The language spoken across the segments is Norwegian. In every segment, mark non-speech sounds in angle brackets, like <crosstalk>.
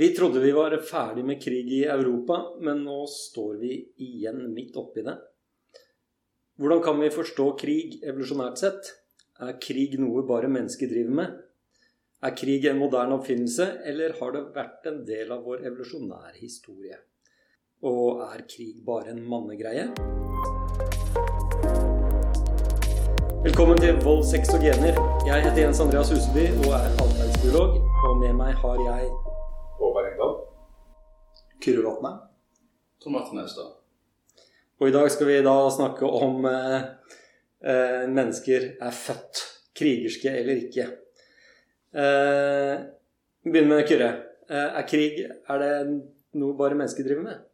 Vi trodde vi var ferdig med krig i Europa, men nå står vi igjen midt oppi det. Hvordan kan vi forstå krig evolusjonært sett? Er krig noe bare mennesker driver med? Er krig en moderne oppfinnelse, eller har det vært en del av vår evolusjonære historie? Og er krig bare en mannegreie? Velkommen til Vold, sex og gener. Jeg heter Jens Andreas Huseby og er atferdsbiolog. Og med meg har jeg. Kyrre Vatne. Tor Martin Austad. Og i dag skal vi da snakke om eh, eh, mennesker er født krigerske eller ikke. Eh, begynner med Kyrre. Eh, er krig er det noe bare mennesker driver med?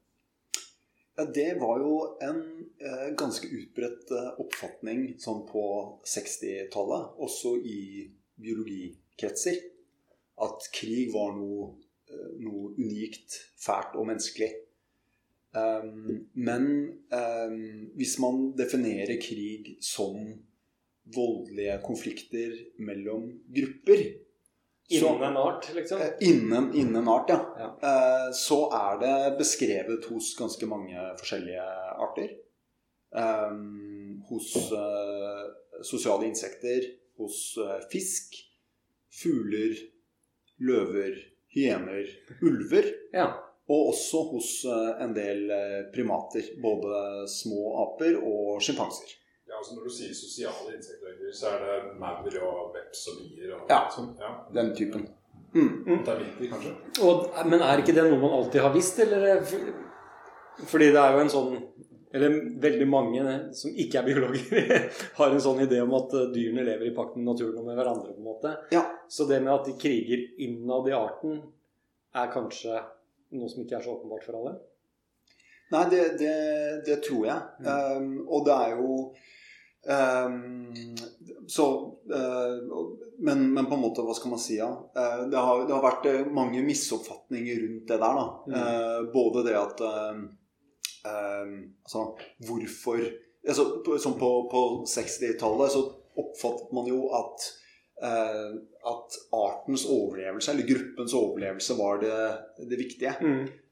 Ja, det var jo en eh, ganske utbredt eh, oppfatning sånn på 60-tallet, også i biologikretser, at krig var noe, noe unikt, fælt og menneskelig. Um, men um, hvis man definerer krig som voldelige konflikter mellom grupper Innen en art, liksom? Eh, Innen, innen art, ja. Ja. Uh, Så er det beskrevet hos ganske mange forskjellige arter. Um, hos uh, sosiale insekter, hos uh, fisk, fugler, løver, hyener, ulver. Ja. Og også hos eh, en del eh, primater. Både små aper og sjimpanser. Ja, altså Når du sier sosiale insekter, så er det maur og veps og bier og Ja. sånn? ja. Den typen. Mm. viktig, kanskje? Og, men er ikke det noe man alltid har visst, eller? Fordi det er jo en sånn Eller veldig mange som ikke er biologer, <laughs> har en sånn idé om at eh, dyrene lever i pakt med naturen og med hverandre. på en måte. Ja. Så det med at de kriger innad i arten, er kanskje noe som ikke er så åpenbart for alle? Nei, det, det, det tror jeg. Um, og det er jo um, Så uh, men, men på en måte, hva skal man si? Ja? Uh, det, har, det har vært mange misoppfatninger rundt det der. da. Uh, både det at um, Altså, hvorfor altså, på- Som på, på 60-tallet så oppfattet man jo at uh, at artens overlevelse, eller gruppens overlevelse, var det, det viktige.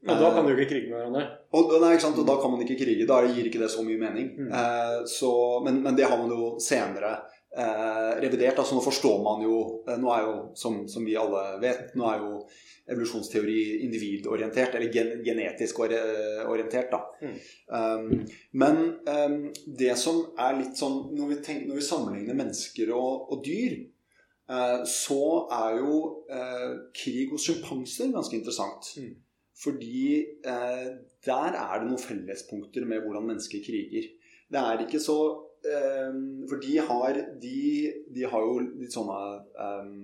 Og da kan du ikke krige med hverandre. Og, nei, ikke sant? og da kan man ikke krige. Da gir ikke det så mye mening. Mm. Eh, så, men, men det har man jo senere eh, revidert. altså Nå forstår man jo eh, Nå er jo, som, som vi alle vet, nå er jo evolusjonsteori individorientert, eller gen, genetisk ori- orientert. da. Mm. Um, men um, det som er litt sånn Når vi, tenker, når vi sammenligner mennesker og, og dyr, eh, så er jo eh, krig hos sjimpanser ganske interessant. Mm. Fordi eh, der er det noen fellespunkter med hvordan mennesker kriger. Det er ikke så eh, For de har, de, de har jo litt sånne um,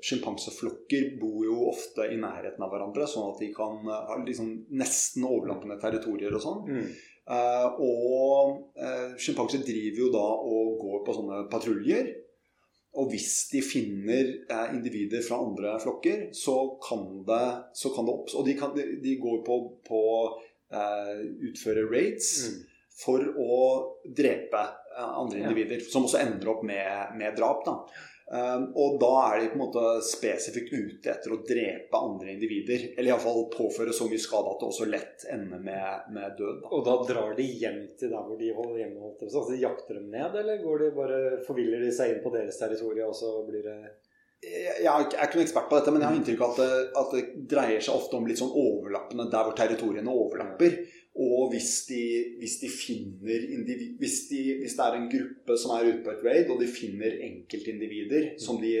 Sjimpanseflokker bor jo ofte i nærheten av hverandre, sånn at de kan ha liksom nesten overlappende territorier og sånn. Mm. Eh, og eh, sjimpanser driver jo da og går på sånne patruljer. Og hvis de finner eh, individer fra andre flokker, så kan det, så kan det oppstå Og de, kan, de, de går på, på eh, utføre raids Mm. For å drepe eh, andre individer, som også ender opp med, med drap. da. Um, og da er de på en måte spesifikt ute etter å drepe andre individer. Eller iallfall påføre så mye skade at det også lett ender med, med død. Da. Og da drar de hjem til der hvor de holder hjemme? så. Altså, de jakter dem ned, eller går de bare, forviller de seg inn på deres territorium, og så blir det jeg er ikke noen ekspert på dette, men jeg har inntrykk av at det, at det dreier seg ofte om litt sånn overlappende der hvor territoriene overlapper. Og hvis de, hvis de finner hvis, de, hvis det er en gruppe som er ute på et raid, og de finner enkeltindivider som de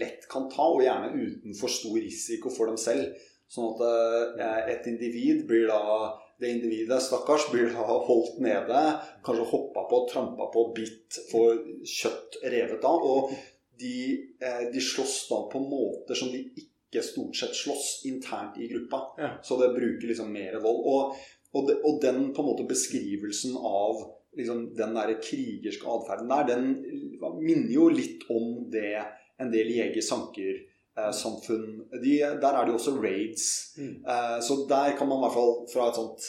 lett kan ta, og gjerne uten for stor risiko for dem selv, sånn at eh, et individ blir da det individet, stakkars, blir da holdt nede, kanskje hoppa på, trampa på, bitt, får kjøtt revet av. og de, eh, de slåss da på måter som de ikke stort sett slåss internt i gruppa. Ja. Så det bruker liksom mer vold. Og, og, de, og den på en måte beskrivelsen av liksom, den der krigerske atferden der, den minner jo litt om det en del jeger-sanker-samfunn de, Der er det jo også raids. Mm. Eh, så der kan man i hvert fall fra et sånt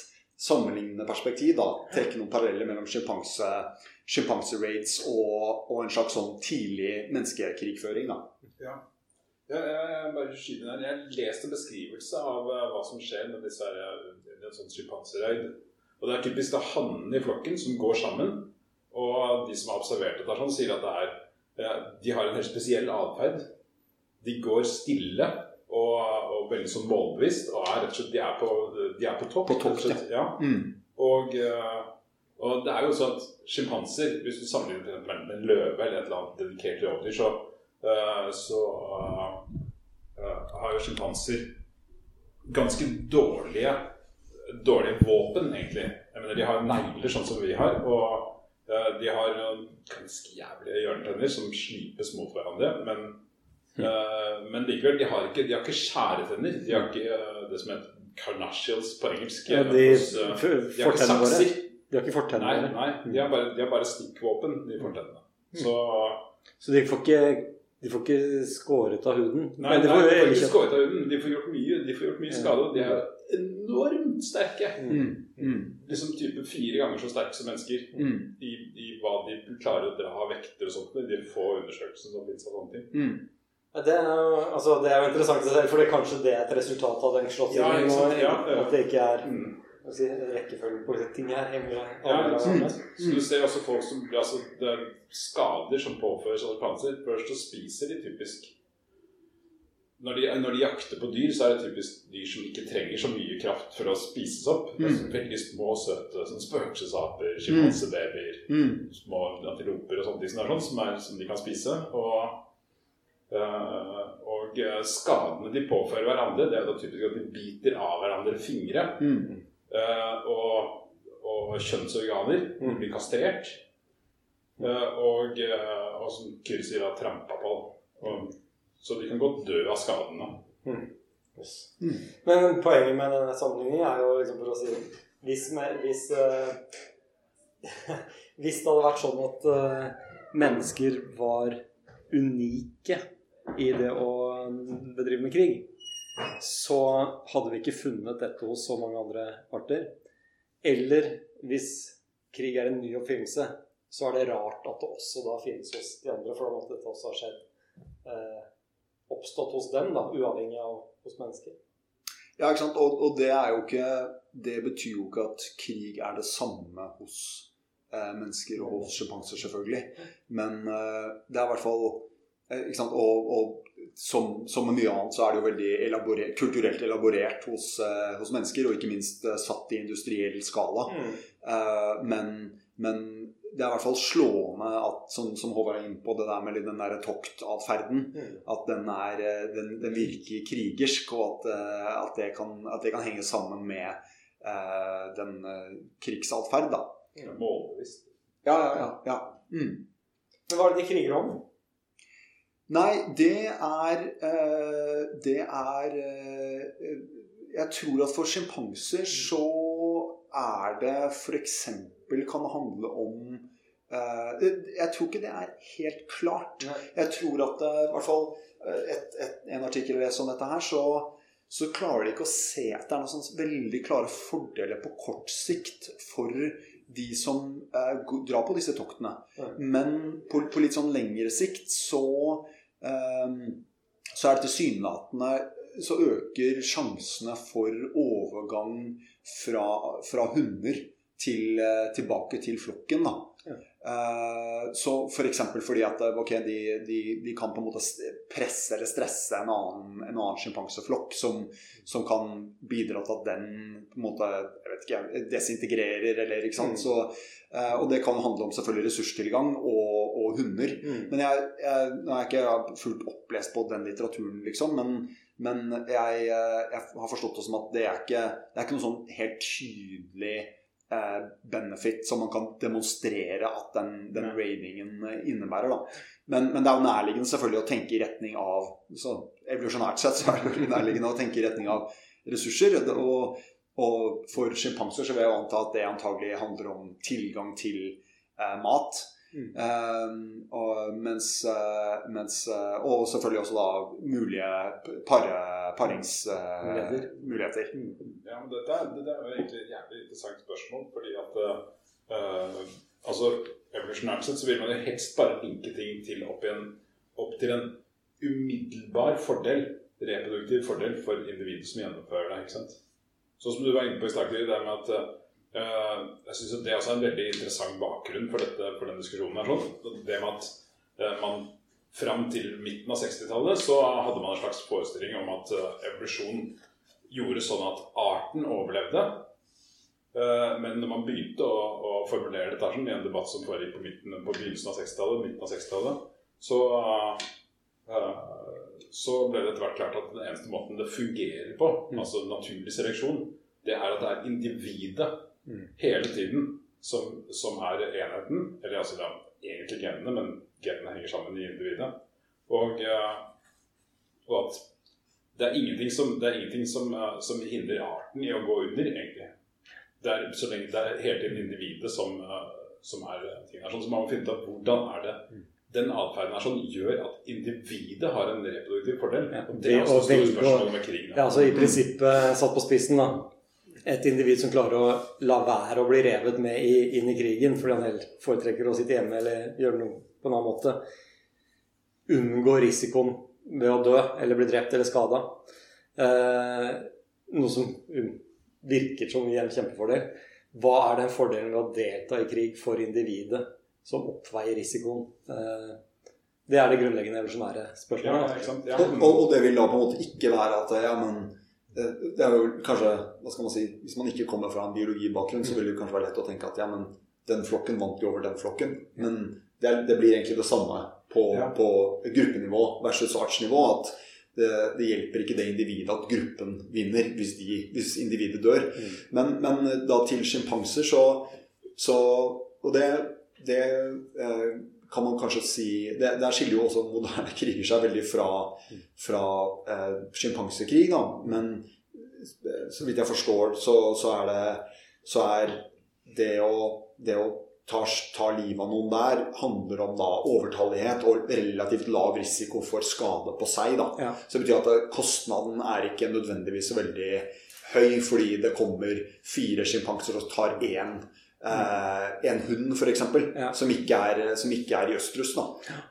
sammenlignende perspektiv da, trekke noen paralleller mellom sjimpanse-raids og, og en slags sånn tidlig menneskekrigføring. da. Ja. Ja, jeg, bare skyter her. Jeg leste en beskrivelse av eh, hva som skjer med disse her, eh, en sånn sjimpanserøyd. Og det er typisk da hannene i flokken som går sammen. Og de som har observert dette, sånn, sier at det er, de har en helt spesiell atferd. De går stille og, og veldig sånn målbevisst. Og er rett og slett, de er på, de er på topp. På topp, slett, ja. Mm. Og, eh, og det er jo sånn at sjimpanser, hvis du sammenligner med en løve eller et eller annet dedikert rovdyr, så, eh, så eh, har jo sjimpanser ganske dårlige, dårlige våpen, egentlig. Jeg mener, De har negler, sånn som vi har. Og eh, de har eh, ganske jævlige hjørnetenner som slipes mot hverandre. Men, eh, men likevel, de har ikke, de har ikke skjæretenner. De har ikke eh, det som heter carnassials på engelsk. Ja, de hos, eh, de har ikke fortennene sakser. De har ikke fortenner. Nei, nei, de har bare, de har bare stikkvåpen, i fortennene. Så Så de får ikke, de får ikke skåret av huden. Nei, de de nei, får de får ikke skåret av huden. De får gjort mye, de får gjort mye skade. og De er enormt sterke. Mm. Mm. Liksom type fire ganger så sterke som mennesker Mm. i, i hva de klarer å dra av vekter og sånt. De få undersøkelsene som finnes av sånne ting. Mm. Ja, Det er, jo, altså, det er jo interessant å se, for det er kanskje det er et resultat av den Ja, slåssingen. ikke sant, ja, ja. At det ikke er Mm. si, rekkefølgen på ting her henger Ja, av mm. Så du ser også folk som altså, det er skader som påføres av panser. Først så spiser de typisk når de, når de jakter på dyr, så er det typisk dyr som ikke trenger så mye kraft for å spises opp. Det er så veldig små, søte sånn spøkelsesaper, sjimpansebabyer, Mm. små antiloper og sånne ting som, er sånn, som, er, som de kan spise. Og, øh, og eh, skadene de påfører hverandre, det er da typisk at de biter av hverandre fingre. Mm. Eh, og, og kjønnsorganer Mm. blir kastrert. Eh, og, eh, og som Kyrre sier, trampa på. Og, så de kan godt dø av skadene. Yes. Mm. Men poenget med denne sammenligningen er jo liksom for å si Hvis, med, hvis, uh, <laughs> hvis det hadde vært sånn at uh, mennesker var unike i det å bedrive med krig, så hadde vi ikke funnet dette hos så mange andre arter. Eller hvis krig er en ny oppfinnelse, så er det rart at det også da finnes hos de andre, for da måtte dette også ha skjedd. Eh, oppstått hos dem, da, uavhengig av hos mennesker. Ja, ikke sant? Og, og det ikke Det betyr jo ikke at krig er det samme hos eh, mennesker og hos sjimpanser, selvfølgelig. Men eh, det er i hvert fall? Og, og som, som med mye annet så er det jo veldig elaborert, kulturelt elaborert hos, eh, hos mennesker, og ikke minst eh, satt i industriell skala. Eh, men, men det er i hvert fall slående at, som, som Håvard er inne på, det der med den der toktatferden at den, er, eh, den, den virker krigersk, og at, eh, at, det kan, at det kan henge sammen med uh, den uh, krigsatferd, da. Målbevisst. Ja, ja, ja. ja. Mm. Men hva er det de kriger om? Nei, det er eh, Det er eh, Jeg tror at for sjimpanser så er det f.eks. kan det handle om eh, Jeg tror ikke det er helt klart. Jeg tror at eh, i hvert fall et, et, en artikkel jeg leser om dette her, så, så klarer de ikke å se at det er noen sånn veldig klare fordeler på kort sikt for de som eh, drar på disse toktene. Men på, på litt sånn lengre sikt så så er det tilsynelatende så øker sjansene for overgang fra, fra hunder til, eh, tilbake til flokken. Da. Ja. Eh, så f.eks. For fordi at okay, de, de, de kan på en måte presse eller stresse en annen, en annen sjimpanseflokk som, som kan bidra til at den på en måte jeg vet ikke, desintegrerer eller ikke sant. Mm. Så, eh, og det kan handle om selvfølgelig ressurstilgang og, og hunder. Men jeg, jeg, nå er jeg ikke fullt opplest på den litteraturen, liksom, men, men jeg, eh, jeg har forstått det som at det er ikke, det er ikke noe sånn helt tydelig eh, benefit som man kan demonstrere at den, den raidingen eh, innebærer. Da. Men, men det er jo nærliggende selvfølgelig å tenke i retning av så Evolusjonært sett så er det jo nærliggende å tenke i retning av ressurser. Og, og for sjimpanser så vil jeg jo anta at det antagelig handler om tilgang til eh, mat. Mm. Uh, og, mens, eh, mens, eh, og selvfølgelig også da mulige paringsmuligheter. Uh, mm. Ja, men dette dette er jo egentlig et jævlig interessant spørsmål, fordi at uh, Altså, evolusjonært sett så vil man jo helst bare linke ting til opp, igjen, opp til en umiddelbar fordel, reproduktiv fordel, for individet som gjennomfører det. ikke sant? Sånn som du var inne på i stad, det med at uh, jeg synes det er også en veldig interessant bakgrunn for, dette, for den diskusjonen. her sånn. Det med at uh, man fram til midten av 60-tallet så hadde man en slags forestilling om at uh, evolusjon gjorde sånn at arten overlevde. Men når man begynte å, å formulere dette sånn, i en debatt som foregikk på, midten, på begynnelsen av 60-tallet, midten av 60-tallet, så så ble det etter hvert klart at den eneste måten det fungerer på, mm. altså naturlig seleksjon, det er at det er individet mm. hele tiden som, som, er enheten. Eller altså det er egentlig genene, men genene henger sammen i individet. Og, uh, og at det er ingenting, som, det er ingenting som, uh, som, hindrer arten i å gå under, egentlig. Det er, så lenge det er hele tiden individet som, uh, som er tingen. Sånn, som man må finne ut av hvordan er det mm den atferden her sånn gjør at individet har en reproduktiv fordel. Ja, og det er også store spørsmål med krigen. Ja, altså I prinsippet satt på spissen, da. Et individ som klarer å la være å bli revet med i, inn i krigen fordi han helt foretrekker å sitte hjemme eller gjøre noe på en annen måte. Unngå risikoen ved å dø eller bli drept eller skada. Eh, noe som virker som en kjempefordel. Hva er den fordelen ved å delta i krig for individet? som oppveier risikoen. Eh, det er det grunnleggende evolusjonære spørsmålet. Ja, ja. Og, og, det vil da på en måte ikke være at ja, men det er jo kanskje, hva skal man si, Hvis man ikke kommer fra en biologibakgrunn, så vil det kanskje være lett å tenke at ja, men den flokken vant jo over den flokken. Men det, er, det blir egentlig det samme på, ja. på gruppenivå versus artsnivå. at det, det, hjelper ikke det individet at gruppen vinner hvis, de, hvis individet dør. Mm. Men, men, da til sjimpanser så, så Og det det eh, kan man kanskje si det, Der skiller jo også moderne <laughs> kriger seg veldig fra, fra eh, sjimpansekrig. Men eh, så vidt jeg forstår, så, så, er det så er det å, det å ta, ta livet av noen der, handler om da overtallighet og relativt lav risiko for skade på seg. da. Ja. Så det betyr at kostnaden er ikke nødvendigvis så veldig høy fordi det kommer fire sjimpanser og tar én Uh, en hund, f.eks., ja. som, ikke er, som ikke er i østrus. Da.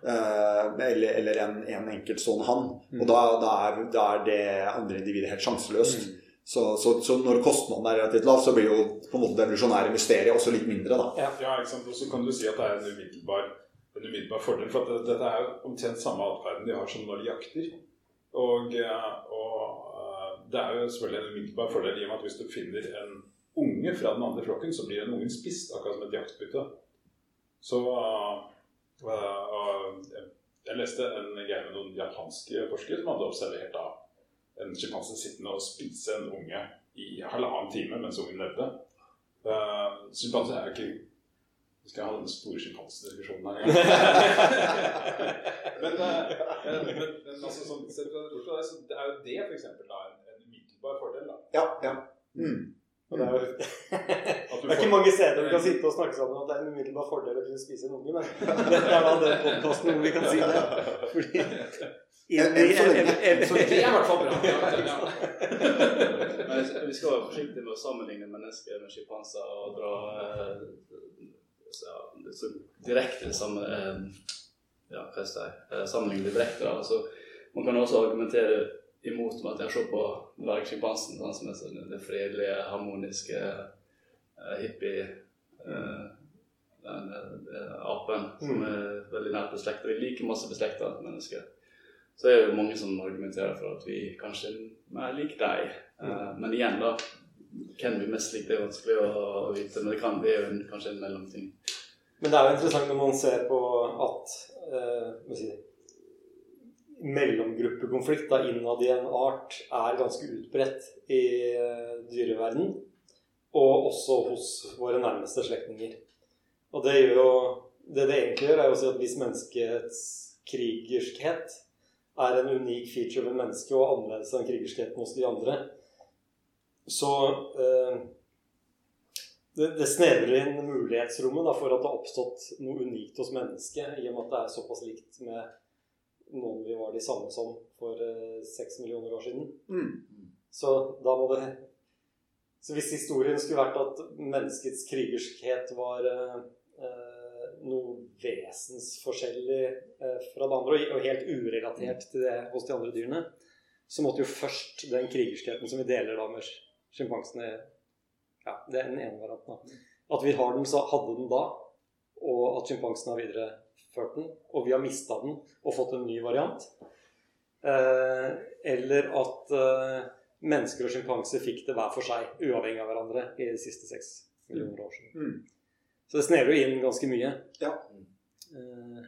Uh, eller, eller, en, en enkelt sånn hann. Mm. Og da, da, er, da, er, det andre individet helt sjanseløst. Mm. Så, så, så, når kostnaden er relativt lav, så blir jo på en måte det evolusjonære mysteriet også litt mindre. Da. Ja. ja, ikke sant? Og så kan du si at det er en umiddelbar, en umiddelbar fordel. For at dette er jo omtrent samme atferden de har som når de jakter. Og, og det er jo selvfølgelig en umiddelbar fordel i og med at hvis du finner en unge fra den andre flokken, så blir den ungen spist, akkurat som et jaktbytte. Så uh, Jeg leste en greie med noen japanske forskere som hadde observert da en sjimpanse sittende og spise en unge i halvannen time mens ungen levde. Uh, er ikke Vi skal ha den store sjimpansediskusjonen her <laughs> en men, men, men, altså, sånn, det er jo det f.eks. en, en umiddelbar fordel. da. Ja, ja. Mm. Det er, jo, <laughs> det er ikke mange steder vi kan sitte og snakke sammen at det er en umiddelbar fordel å kunne spise en unge, men <laughs> dette er da den podkasten hvor vi kan si det. Fordi det er i hvert fall bra. vi skal være forsiktige med å sammenligne mennesker med sjimpanser og dra eh, så, direkte samme, eh, ja, hva skal jeg, eh, sammenligne direkte. Altså, man kan også argumentere imot meg at jeg ser på dvergsjimpansen sånn som er sånn, det fredelige, harmoniske, uh, hippie uh, den, apen som mm. er veldig nært beslekta. Vi liker masse beslekta mennesker. Så er det jo mange som argumenterer for at vi kanskje er mer lik deg. Uh, men igjen, da. Hvem vi mest liker, det er vanskelig å, å vite. Men det kan, en, kanskje en mellomting. Men det er jo interessant når man ser på at uh, mellomgruppekonflikt innad i en art er ganske utbredt i uh, dyreverden. Og også hos våre nærmeste slektninger. Og det gjør jo Det det egentlig gjør, er jo å si at hvis menneskets krigerskhet er en unik feature ved mennesket og annerledes enn krigerskheten hos de andre, så eh, det, det snevrer inn mulighetsrommet da, for at det har oppstått noe unikt hos mennesket, i og med at det er såpass likt med noen vi var de samme som for eh, seks millioner år siden. Mm. Så da må det Så hvis historien skulle vært at menneskets krigerskhet var, eh, noe vesensforskjellig eh, fra det andre, og- helt urelatert til det hos de andre dyrene, så måtte jo først den krigerskheten som vi deler da med sjimpansene Ja, det er den ene varianten. At vi har den, så hadde den da, og at sjimpansene har videreført den, og vi har mista den og fått en ny variant. Eh, eller at eh, mennesker og sjimpanser fikk det hver for seg, uavhengig av hverandre, i de siste seks millioner år siden. Mm. Så det snevrer jo inn ganske mye. Ja. Eh,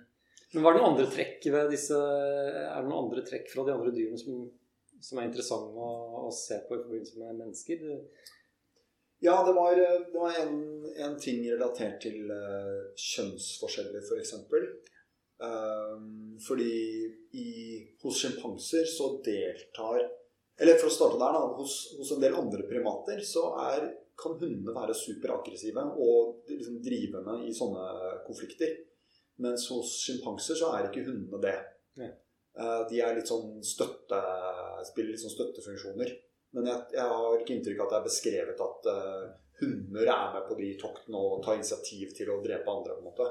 Men hva er det noen andre trekk ved disse Er det noen andre trekk fra de andre dyrene som, som er interessante å, å se på i forbindelse med mennesker? Ja, det var, det var en, en ting relatert til uh, kjønnsforskjeller, f.eks. For eksempel. um, fordi i, hos sjimpanser så deltar Eller for å starte der, da. Hos, hos en del andre primater så er, kan hundene være superaggressive og liksom drivende i sånne konflikter. Mens hos sjimpanser så er ikke hundene det. Ja. Uh, de er litt sånn støtte, spiller litt sånn støttefunksjoner. Men jeg, jeg har ikke inntrykk av at det er beskrevet at uh, hunder er med på de toktene og tar initiativ til å drepe andre. på en måte.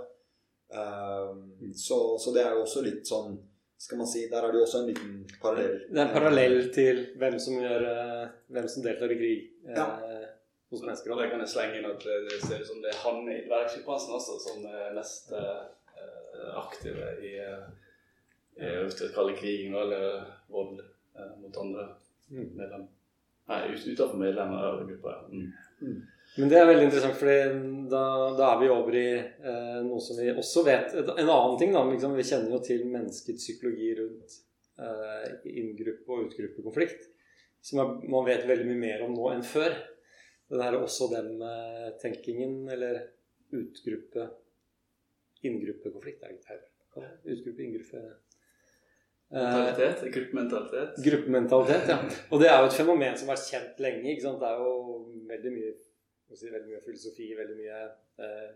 Eh, så, så det er jo også litt sånn skal man si, Der er det jo også en liten parallell. Det er en parallell til hvem som, gjør, eh, hvem som deltar i krig eh, Ja. hos mennesker. Og det kan jeg slenge inn at det ser ut som det er han i dvergsjimpansen også som er mest eh, aktive i i, hva kalle krigen eller vold eh, mot andre Mm. Nei, utenfor medlemmer av gruppa. Mm. Men det er veldig interessant, for da, da er vi over i eh, noe som vi også vet En annen ting, da. Liksom, vi kjenner jo til menneskets psykologi rundt eh, inngruppe- og utgruppekonflikt. Som er, man vet veldig mye mer om nå enn før. Det er også den eh, eller utgruppe Inngruppekonflikt, er det ikke feil? Utgruppe, inngruppe Eh, Mentalitet, gruppementalitet. Gruppementalitet, ja. <laughs> Og det er jo et fenomen som har vært kjent lenge. ikke sant? Det er jo veldig mye, si, veldig mye filosofi, veldig mye eh,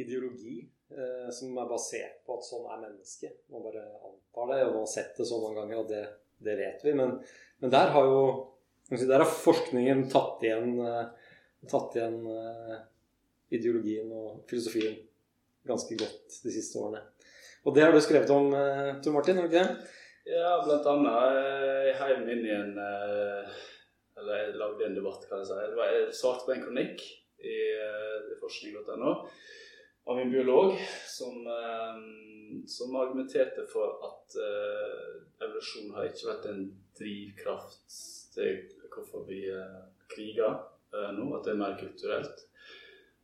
ideologi eh, som er basert på at sånn er mennesket. Man bare antar det, og man har sett det så mange ganger og det, det vet vi. Men, men der har jo si, der har forskningen tatt igjen, eh, tatt igjen eh, ideologien og filosofien ganske godt de siste årene. Og det har du skrevet om, eh, Tor Martin? ikke det? Ja, blant annet. eh, Jeg heiv inn i en eh, Eller jeg lagde en debatt, kan jeg si. Det var- Jeg svarte på en kronikk i i forskning.no av en biolog som, eh, som argumenterte for at eh, evolusjon har ikke vært en drivkraft til hvorfor vi eh, kriger eh, nå, at det er mer kulturelt.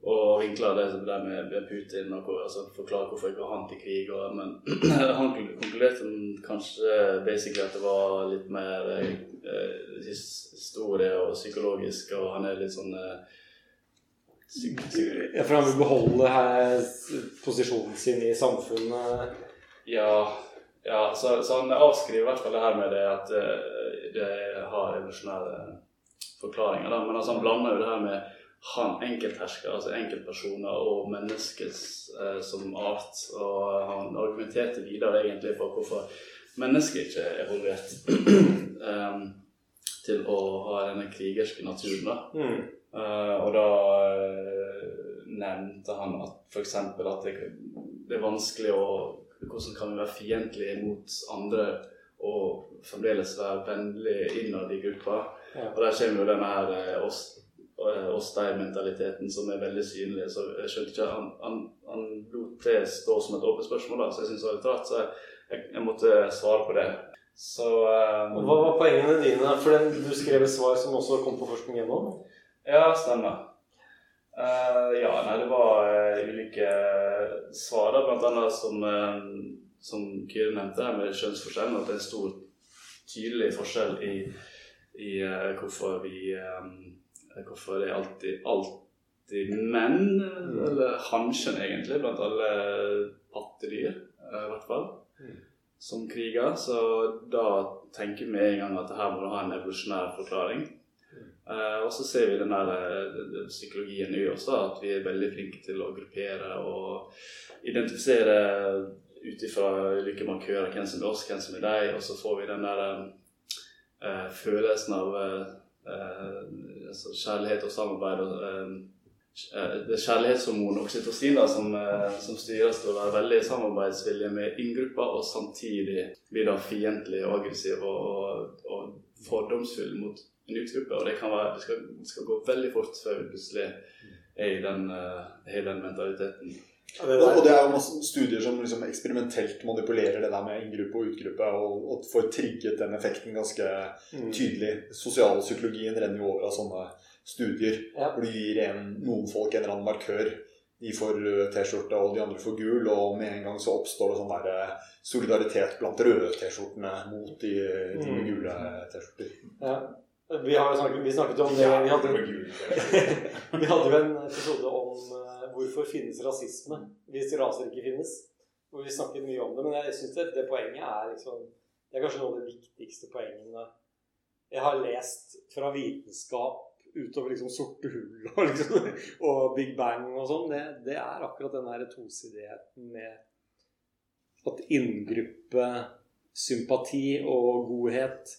Og vinkla det det med Putin og hvor- altså forklare hvorfor ikke han til krig. Og, men <clears throat> han konkluderte kanskje basically at det var litt mer eh, historie og psykologisk, og han er litt sånn eh, psyk, psyk, Ja, for han vil beholde her posisjonen sin i samfunnet. Ja, ja så, så han avskriver i hvert fall det her med det at eh, det har evolusjonære forklaringer. Da. Men altså, han blander jo det her med han enkelthersker, altså enkeltpersoner, og mennesket eh, som art. Og han argumenterte videre egentlig for hvorfor mennesket ikke er evolvert em, <clears throat> til å ha denne krigerske naturen. da. Mm. Eh, og da eh, nevnte han at f.eks. at det, det er vanskelig å Hvordan kan vi være fiendtlige mot andre og fremdeles være vennlige innad i gruppa? Ja. Og der kommer jo denne her eh, oss, eh, oss-deg-mentaliteten som er veldig synlig. Så jeg skjønte ikke Han, han, han lot det stå som et åpent spørsmål, da, så jeg syntes det var litt rart. Så jeg, jeg måtte svare på det. Så um, Hva var poengene dine? For den, du skrev et svar som også kom på forskning gjennom. Ja, stemmer. Uh, ja, nei, det var uh, ulike svar, da, blant annet som, uh, som Kyrre nevnte, med kjønnsforskjellen. At det er en stor, tydelig forskjell i, i hvorfor vi eh, Hvorfor det er alltid, alltid menn, eller hanskjønn egentlig, blant alle pattedyr, eh, i hvert fall, Mm. som kriger. Så da tenker vi en gang at her må du ha en evolusjonær forklaring. Eh, og så ser vi den der eh, psykologien i oss, at vi er veldig flinke til å gruppere og identifisere ut ifra ulike markører hvem som er oss, hvem som er deg, og så får vi den der følelsen av kjærlighet og samarbeid og eh, eh, det kjærlighetshormonet oksytocin som, eh, som styres til å være veldig samarbeidsvillig med inngrupper, og samtidig blir da fiendtlig og aggressiv og, og, og fordomsfull mot en utgruppe. Og det, være, det, skal, det skal gå veldig fort før vi plutselig er i den, uh, i den mentaliteten. Og, og, det er jo masse studier som liksom eksperimentelt manipulerer det der med inngruppe og utgruppe, og, og får trigget den effekten ganske mm. tydelig. Sosialpsykologien renner jo over av sånne studier ja. hvor du gir en, noen folk en eller annen markør. De får T-skjorte, og de andre får gul, og med en gang så oppstår det sånn der eh, solidaritet blant røde T-skjortene mot de, de mm. gule T-skjorter. Ja. Vi, snakket, vi, snakket, jo om det Vi hadde, <laughs> vi hadde jo en episode om hvorfor finnes rasisme hvis raser ikke finnes? Og vi snakket mye om det, men jeg syns det, det, poenget er liksom Det er kanskje noe av de viktigste poengene jeg har lest fra vitenskap utover liksom sorte hull og, liksom, og Big Bang og sånn. Det, det, er akkurat den der tosidigheten med at inngruppe, sympati og godhet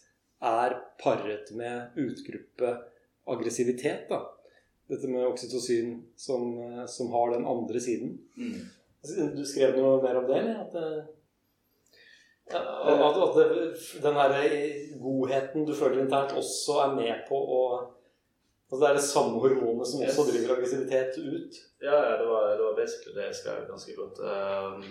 er paret med utgruppe aggressivitet. da dette med oksytocin som, eh, som, har den andre siden. Mm. Du skrev noe mer om det, eller? At, eh, at, at det, den her godheten du føler internt, også er med på å Altså Det er det samme hormonet som også driver aggressivitet ut? Ja, ja det, var, det var basically det jeg skrev ganske godt. Um,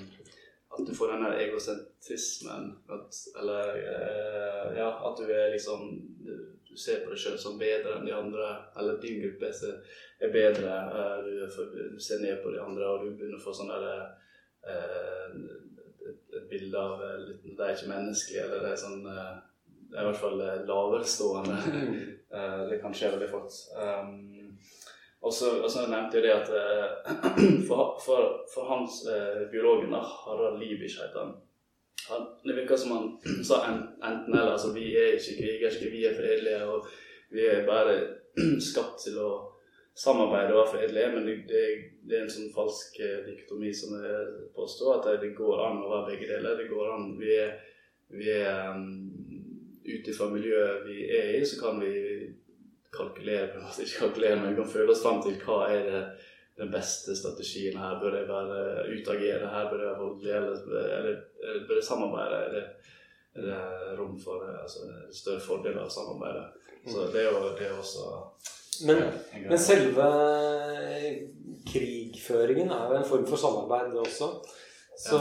at du får denne egosentrismen. At, eller eh, ja, at du er liksom du ser på deg sjøl som bedre enn de andre, eller din gruppe er bedre. Eh, du, du ser ned på de andre, og du begynner å få sånn derre eh, et, et bilde av litt, De er ikke menneskelige, eller det er sånn Det er i hvert fall laverstående. <laughs> det kan skje veldig fort. Um, og så nevnte jeg det at <clears throat> for, for, for hans biologen, Harald Liebich heter han Det virker som han sa enten-eller. Altså, vi er ikke krigerske, vi er fredelige. Og vi er bare <clears throat> skapt til å samarbeide og være fredelige. Men det, det, det, er en sånn falsk diktomi som jeg påstår, at det går an å være begge deler. Det går an. Vi er, vi er um, Ut ifra miljøet vi er i, så kan vi kalkulere på <laughs> en ikke kalkulere, men vi kan føle oss fram til hva er det den beste strategien her? Bør jeg være utagere her? Bør jeg være voldelig? Eller, eller, eller bør jeg samarbeide? Er det, er det rom for altså, større fordeler av samarbeidet? Så det er jo det er også men, men, selve krigføringen er jo en form for samarbeid, det også. Så,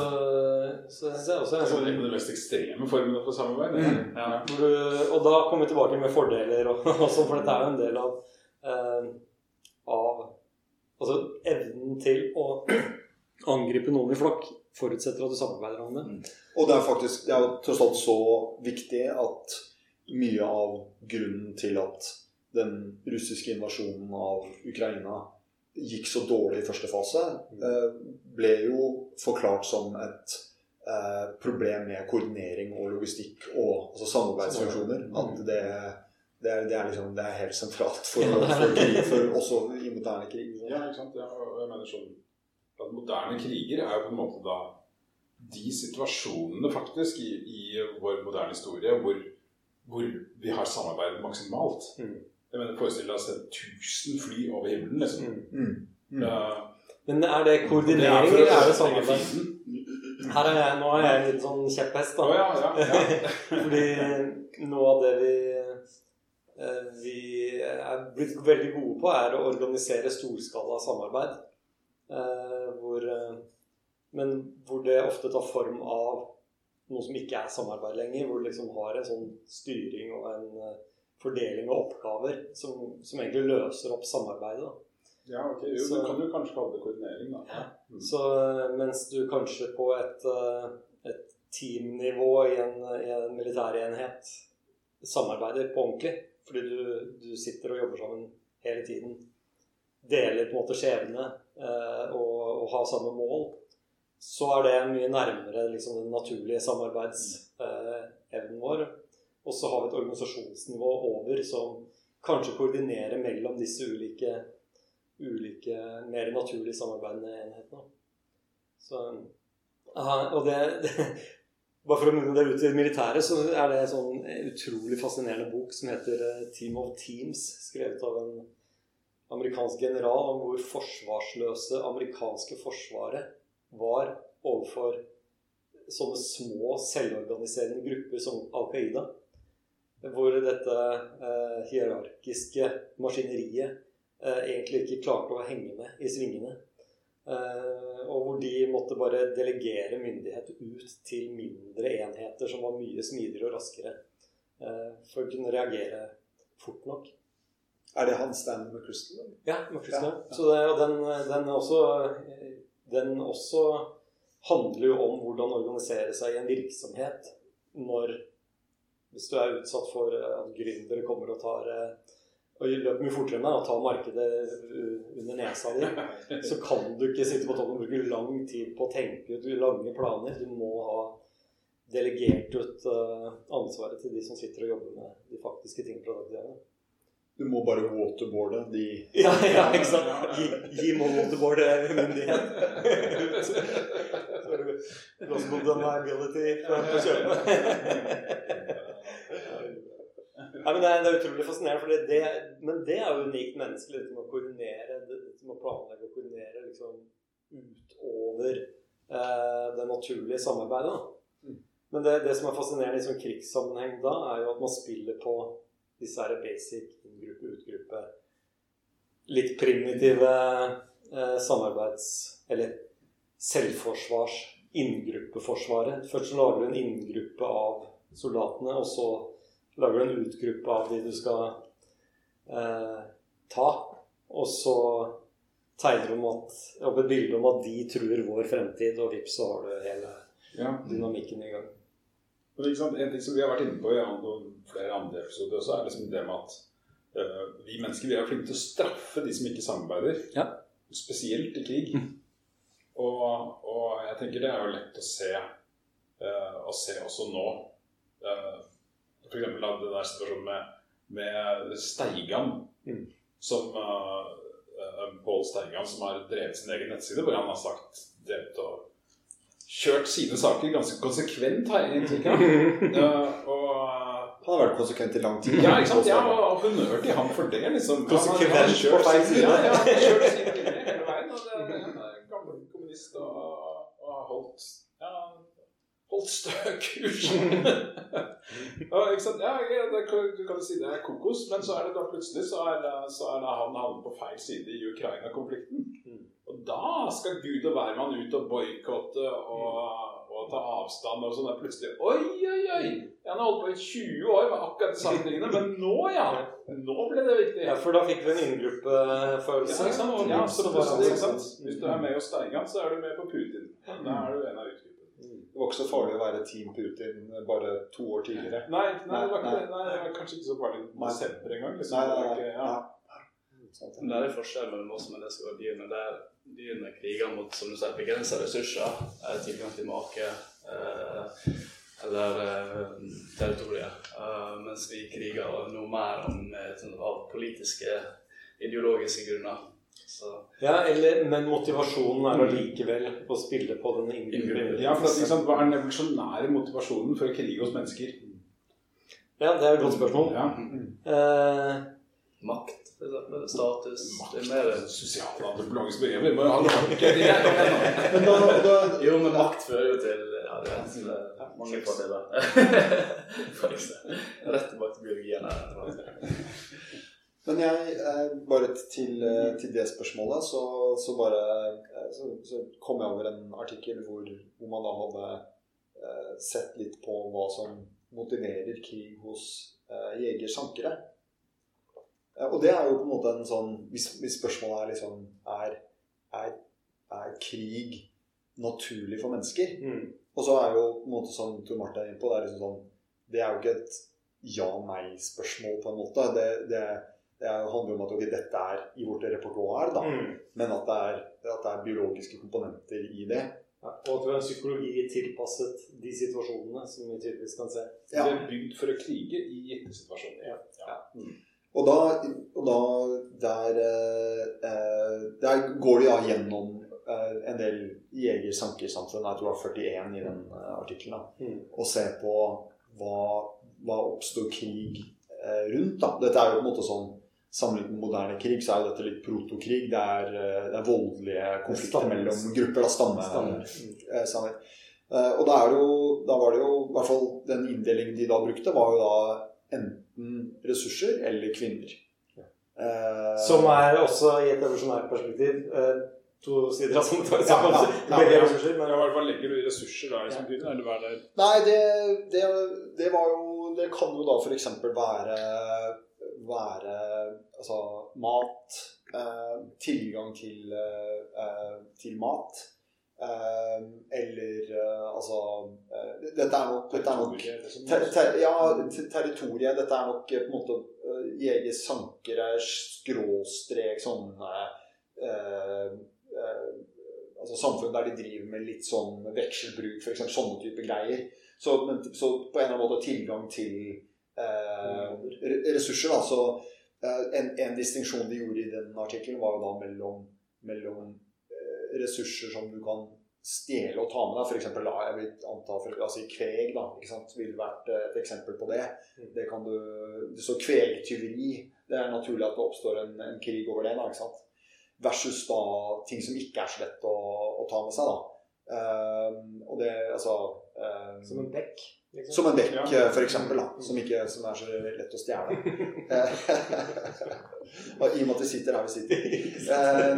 så det er også en sånn... Det er den mest ekstreme formene for samarbeid. Mm. Ja. Du, og da kommer vi tilbake med fordeler, og, <laughs> og sånn, for dette er jo en del av, eh, av Altså evnen til å <clears throat> angripe noen i flokk forutsetter at du samarbeider om det. Mm. Og det er faktisk det er tross alt så viktig at mye av grunnen til at den russiske invasjonen av Ukraina gikk så dårlig i første fase, mm. eh, ble jo forklart som et eh, problem med koordinering og logistikk og altså samarbeidsfunksjoner. At det det er, det er, liksom, det er helt sentralt for, for, krig, for også i moderne krig. Så. Ja, ikke sant. Ja, jeg mener sånn at Moderne kriger er jo på en måte da de situasjonene faktisk i, i vår moderne historie hvor, hvor, vi har samarbeidet maksimalt. Mm. Jeg mener, Forestill deg altså 1000 fly over himmelen, liksom. Mm. Mm. Uh, Men er det koordinering, eller er det samarbeid? Her er jeg, nå er jeg en liten sånn kjepphest, da. Oh, ja, ja, ja. <laughs> Fordi noe av det vi Eh, vi er blitt veldig gode på, er å organisere storskala samarbeid. Eh, hvor, eh, men hvor det ofte tar form av noe som ikke er samarbeid lenger. Hvor du liksom har en sånn styring og en fordeling av oppgaver som, som egentlig løser opp samarbeidet. Ja, ok. Jo, så, kan du kanskje kalle det koordinering, da. Ja. Mm. Så mens du kanskje på et, et teamnivå i en, i en militærenhet samarbeider på ordentlig, fordi du, du, sitter og jobber sammen hele tiden. Deler på en måte skjebne eh, og, og, har samme mål. Så er det mye nærmere liksom, den naturlige samarbeidsevnen eh, vår. Og så har vi et organisasjonsnivå over som kanskje koordinerer mellom disse ulike, ulike mer naturlig samarbeidende enhetene. Så, og det, det, bare for å munne det ut i militæret, så er det en sånn utrolig fascinerende bok som heter eh, 'Team of Teams', skrevet av en amerikansk general om hvor forsvarsløse amerikanske forsvaret var overfor sånne små, selvorganiserende grupper som Al Qaida. Hvor dette eh, hierarkiske maskineriet eh, egentlig ikke klarte å henge med i svingene. Eh, og hvor de måtte bare delegere myndighet ut til mindre enheter som var mye smidigere og raskere. Eh, for å kunne reagere fort nok. Er det han med Crystal? Ja, McChrystal. Ja, ja. Så det, den, den, også, den også handler jo om hvordan organisere seg i en virksomhet når Hvis du er utsatt for eh, at gründere kommer og tar eh, og løper mye fortere enn deg og tar markedet under nesa di, <laughs> så kan du ikke sitte på toppen og bruke lang tid på å tenke ut lange planer. Du må ha delegert ut eh, ansvaret til de som sitter og jobber med de faktiske ting fra dag til dag. Du må bare waterboarde de <laughs> Ja, ja, ikke sant? Gi, gi waterboarde myndighet. Er på. <laughs> Nei, men det er, det er utrolig fascinerende, for det, det, men det er jo unikt menneskelig. Med å koordinere, med å planlegge og koordinere liksom utover eh, det naturlige samarbeidet. da. Men det, det som er fascinerende i sånn krigssammenheng da, er jo at man spiller på disse her basic inngruppe, utgruppe Litt primitive eh, samarbeids- eller selvforsvars inngruppeforsvaret. Først så lager du en inngruppe av soldatene, og så lager du en utgruppe av de du skal eh, ta. Og så tegner du at, opp et bilde om at de truer vår fremtid, og vips, så har du hele Ja. dynamikken i gang. Men En ting som vi har vært inne på i flere andre episoder også, er liksom det med at uh, vi mennesker vi er flinke til å straffe de som ikke samarbeider. Ja. Spesielt i krig. Og, og jeg tenker det er jo lett å se, uh, å se også nå. Uh, F.eks. eksempel da, den der situasjonen med, med Steigan, Mm. som uh, Pål Steigan, som har drevet sin egen nettside, hvor han har sagt drept og kjørt sine saker ganske konsekvent, har jeg inntrykk av. <laughs> Uh, og Han har vært konsekvent i lang tid. ja, ikke sant? Ja, og honnør til ham for det. liksom. Konsekvent på feil side. Ja, ja, han har kjørt sin linje hele veien. Og det, det, han er en gammel kommunist og, og har holdt ja, holdt stø kurs. Ja, ja, det, du kan si det er kokos, men så er det da plutselig så er, så er det han havnet på feil side i Ukraina-konflikten. Mm. Og da skal Gud og hvermann ut og boikotte og, og ta avstand og sånn. Det er Plutselig Oi, oi, oi! Han har holdt på i 20 år med akkurat de samme tingene, men nå, ja! Nå ble det viktig. Ja, for da fikk vi en inngruppefølelse. Ja, Ja, så plutselig, ikke sant? Hvis du er med hos Steigan, så er du med på Putin. Da er du en av utgruppene. Det var ikke så farlig å være Team Putin bare to år tidligere. Nei, nei, det var ikke Nei. Nei, det var kanskje ikke så farlig i Nei. desember engang. Liksom. Nei, nei, nei. ikke- ja. Men det er forskjell mellom oss mennesker og dyrene. Der dyrene kriger mot som du sier, begrensa ressurser, eh, tilgang til make eh, eller eh, territorier. Eh, mens vi kriger noe mer om, eh, sånn, av politiske, ideologiske grunner. Så Ja, eller, men motivasjonen er allikevel å spille på den inngruppefølelsen. Ja, for det er liksom, Hva er den evolusjonære motivasjonen for å krige hos mennesker? Ja, det er et godt spørsmål. Ja. Eh, makt. Status. Det er mer det ikke <laughs> Men da, da, Jo, men makt fører jo til ja, det er mange fordeler. <laughs> For. Rett tilbake til biologien. her. <laughs> Men jeg, eh, bare til, eh, til det spørsmålet, så, så bare eh, så, så kom jeg over en artikkel hvor, hvor man da hadde eh, sett litt på hva som motiverer krig hos eh, jegersankere. Og det er jo på en måte en sånn Hvis, hvis spørsmålet er liksom er, er, er krig naturlig for mennesker? mm. Og så er jo på en måte som Tor Martin er inne på, det er liksom sånn Det er jo ikke et ja-nei-spørsmål på en måte. Det, det, det handler jo om at okay, dette er i vårt repertoar, da. Mm. Men at det, er, at det er biologiske komponenter i det. Ja, og at vi har en psykologi tilpasset de situasjonene, som vi tydeligvis kan se. Ja. Det er bygd for å krige i gitte situasjoner. Ja. Og da, og da der, eh, eh, der går de da gjennom eh, en del jeger-sankersamfunn, jeg tror det var 41 i den eh, artikkelen, Mm. og ser på hva, hva oppstår krig eh, rundt. da. Dette er jo på en måte sånn sammenlignet med moderne krig, så er jo dette litt protokrig. Det er, eh, det er voldelige konflikter Stammer. mellom grupper. Da, stamme, Stammer. eh, stammer. Uh, og er jo, da var det jo i hvert fall den inndelingen de da brukte, var jo da enten ressurser eller kvinner. Eh, Som er også i et evolusjonært perspektiv uh, to sider av samme Ja, ja, ja. <laughs> Begge ressurser, men hva, hva legger du i ressurser da? Liksom, ja. Eller hva er det? Nei, det, det, det var jo Det kan jo da f.eks. være være altså mat, eh, tilgang til, eh, til mat. Eh, eller eh, altså eh, Dette er nok, dette er nok liksom. ter, ter, Ja, territoriet. Dette er nok eh, på en måte eh, jeger sankere, skråstrek sånne eh, eh, Altså samfunn der de driver med litt sånn vekselbruk, f.eks. sånne type greier. Så, men, så på en eller annen måte tilgang til ressurser. Da. Så eh, en, en distinksjon de gjorde i den artikkelen, var jo da mellom, mellom eh, ressurser som du kan stjele og ta med deg. F.eks. la jeg vil anta for, altså, kveg da, ikke sant? ville vært eh, et eksempel på det. Det kan du, Så kvegtyveri Det er naturlig at det oppstår en, en krig over det. da, ikke sant? Versus da ting som ikke er så lett å, å ta med seg. da. Ehm, og det altså ehm, som en bekk. Liksom. som en dekk, Ja. eksempel, som ikke som er så lett å stjele. <laughs> I og med at vi sitter her vi sitter. Eh,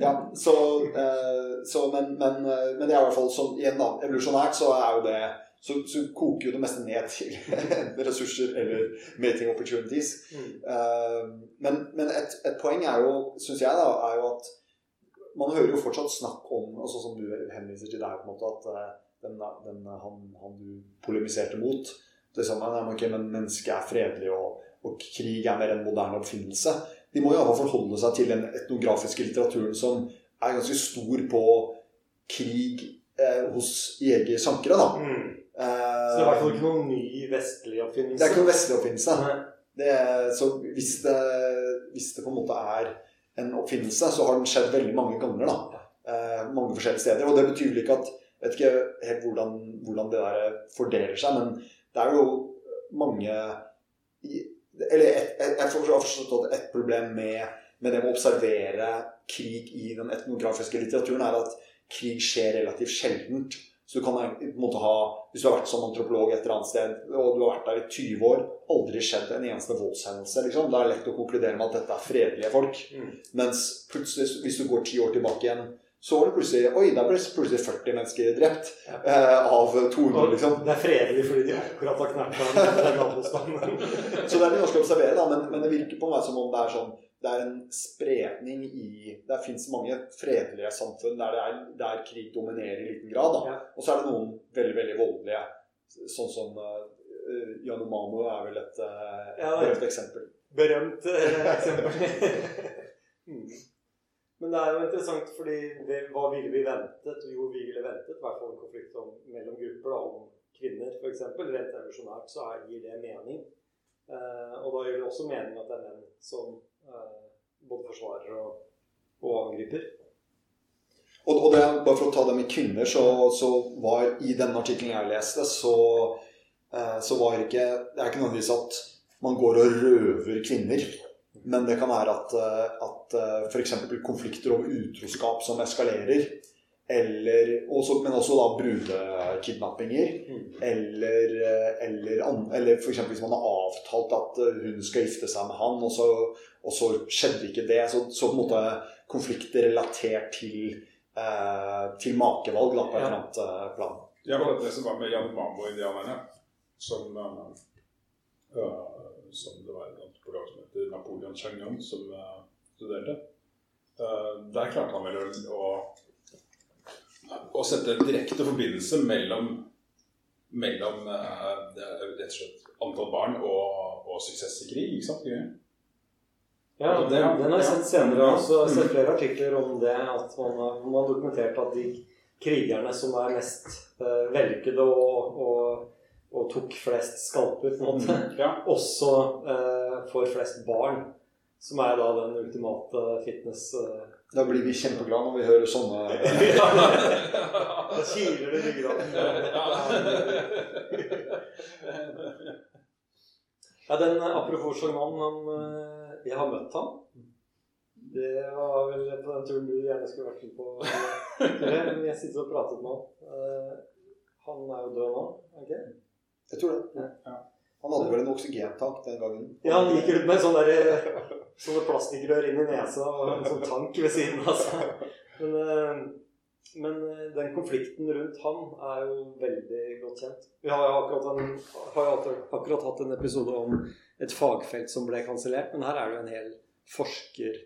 ja, så, eh, så men, men, eh, men det er i hvert fall sånn igjen da, evolusjonært så er jo det så, så koker jo det meste ned til <laughs> ressurser eller mating opportunities. Mm. Eh, men men et, et poeng er jo, syns jeg, da, er jo at man hører jo fortsatt snakk om, altså som du henviser til der, på en måte, at eh, den, den, han, han du polemiserte mot det samme, nei, men mennesket er fredelig, og, og krig er mer en moderne oppfinnelse. De må jo iallfall forholde seg til den etnografiske litteraturen som er ganske stor på krig eh, hos jegersankere. da. Mm. Eh, Så det er i hvert fall ikke noen ny vestlig oppfinnelse. det er ikke noen vestlig oppfinnelse. Det, så hvis det, hvis det på en måte er en oppfinnelse, så har den skjedd veldig mange ganger. da. Eh, mange forskjellige steder. Og det betyr vel ikke at Jeg vet ikke helt hvordan, hvordan det der fordeler seg, men det er jo mange Eller jeg har forstått at et problem med, med det med å observere krig i den etnografiske litteraturen, er at krig skjer relativt sjeldent. Så du kan ha, Hvis du har vært som antropolog et eller annet sted, og du har vært der i 20 år, aldri skjedd en eneste voldshendelse. Liksom. Det er lett å konkludere med at dette er fredelige folk. Mm. Mens plutselig, hvis du går ti år tilbake igjen, så var det plutselig Oi, der ble plutselig 40 mennesker drept. Ja. Eh, av 200, Og liksom. Det er fredelig fordi de akkurat har knert. <laughs> Så det er litt vanskelig å observere, da, men, men det virker på meg som om det er sånn det er en spredning i Det fins mange fredelige samfunn der, det er, der krig dominerer i liten grad. Ja. Og så er det noen veldig veldig voldelige, sånn som uh, Yanomamo er vel et uh, Ja, berømt eksempel. Berømt uh, eksempel. <laughs> mm. Men det er jo interessant, fordi det, hva ville vi ventet? Jo, vi ville ventet i hvert fall en konflikt om, mellom grupper da, om kvinner, f.eks. Rent evolusjonært så gir det mening. Eh, og da gir det også mening at det er menn som eh, både forsvarer og, og angriper. Og, og det, bare for å ta det med kvinner, så, så var i den artikkelen jeg leste, så, eh, så var ikke Det er ikke nødvendigvis at man går og røver kvinner. Men det kan være at, eh, at f.eks. konflikter over utroskap som eskalerer. Eller, også, men også da brudekidnappinger. Eller, eh, eller, eller f.eks. hvis man har avtalt at eh, hun skal gifte seg med han, og så, og så skjedde ikke det. Så, så på en måte konflikter relatert til, eh, til makevalg da, på et eller annet eh, plan. Ja, var det som var med Yanomamo-indianerne, som, eh, eh, som det var en antropolog som heter Napoleon Chagnon som eh, studerte, eh, der klarte han vel å, å, sette en direkte forbindelse mellom, mellom eh, rett og slett antall barn og, og suksess i krig. ikke sant? Ja, det, den, har jeg sett senere. Jeg har Mm. sett flere artikler om det. At man har, man har dokumentert at de krigerne som er mest uh, vellykkede og, og, og tok flest skalper, på en måte, Ja. <laughs> også eh, får flest barn. Som er da den ultimate fitness... eh. Da blir vi kjempeglade når vi hører sånne <laughs> Da kiler det i ryggraden. Ja, den eh, Apropos han, eh, jeg har møtt ham. Det var vel på den turen du gjerne skulle vært med på. Men jeg sitter og pratet med han. Eh, Han er jo død nå, Okay? Jeg tror det. Ja. Han hadde vel en oksygentank den gangen. Ja, han gikk ut med sånne, der, sånne plastikkrør inn i nesa og en sånn tank ved siden av seg. Men, eh, men eh, den konflikten rundt han er jo veldig godt kjent. Vi har jo akkurat, en, har jo akkurat- hatt en episode om et fagfelt som ble kansellert, men her er det jo en hel forsker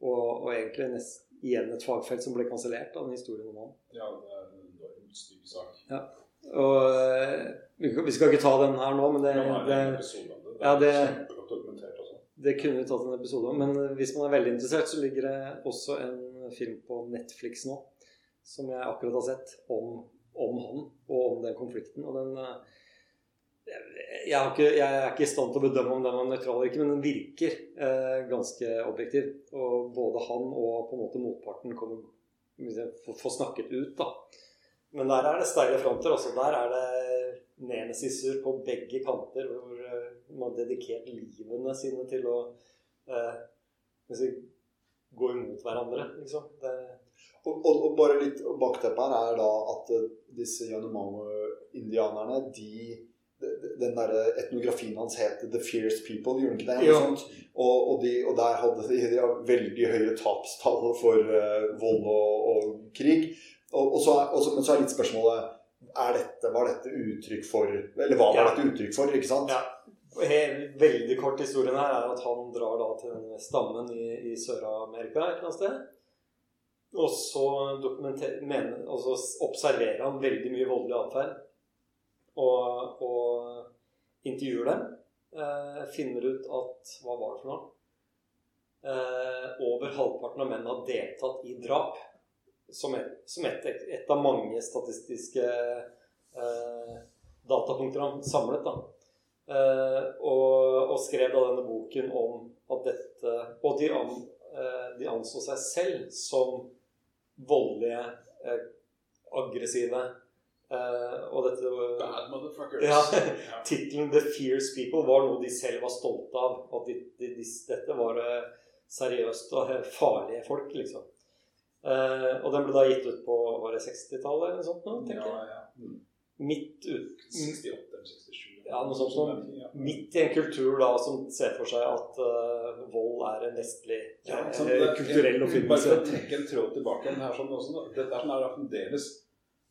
og, og egentlig nest, igjen et fagfelt som ble kansellert av den historien om han. Ja, det er en stygg sak. Og eh, vi skal ikke ta den her nå, men det, det er ja, er det-. Det kunne vi tatt en episode om. Men hvis man er veldig interessert, så ligger det også en film på Netflix nå som jeg akkurat har sett om, om han og om den konflikten. Og den eh, jeg, har ikke, jeg er ikke i stand til å bedømme om den var nøytral eller ikke, men den virker eh, ganske objektiv. Og både han og på en måte motparten kommer får snakket ut, da. Men der er det steile fronter. Også. Der er det nemesisser på begge kanter, hvor eh, man har dedikert livene sine til å eh, si, gå imot hverandre, liksom. Det, Og, og, og bare litt bakteppet her er da at eh, disse Yanomamo-indianerne de de- den der etnografien hans het 'The Fierce People', gjorde ikke det? Og, og, de, og der hadde de, de veldig høye tapstall for uh, vold og, og krig. Og, og så er, og så, men så er litt spørsmålet er dette, Var dette uttrykk for Eller hva var Ja. dette uttrykk for? ikke sant? Ja. Helt, veldig kort historien her er at han drar da til stammen i, i Sør-Amerika et eller annet sted. Og så mener- og så observerer han veldig mye voldelig atferd. Og, og intervjuer dem. Eh, finner ut at Hva var det for noe? Eh, over halvparten av mennene har deltatt i drap. Som et, som et, et av mange statistiske eh, datapunkter han samlet. da. Eh, og, og skrev da denne boken om at dette Og de, an, eh, de anså seg selv som voldelige, eh, aggressive eh, Og dette Bad motherfuckers. Ja. <laughs> Tittelen 'The Fierce People' var noe de selv var stolte av. At de, de, de, dette var eh, seriøst og farlige folk, liksom. Eh, og den ble da gitt ut på var det 60-tallet eller noe sånt? Ja, ja. Mm. Midt ut, 68 eller 67. Ja, noe sånt som- Ja. midt i en kultur da som ser for seg at uh, vold er en vestlig Ja, sånn, ikke? Det- kulturell oppfinnelse. Bare trekke en tråd tilbake igjen her sånn også. Dette er sånn her fremdeles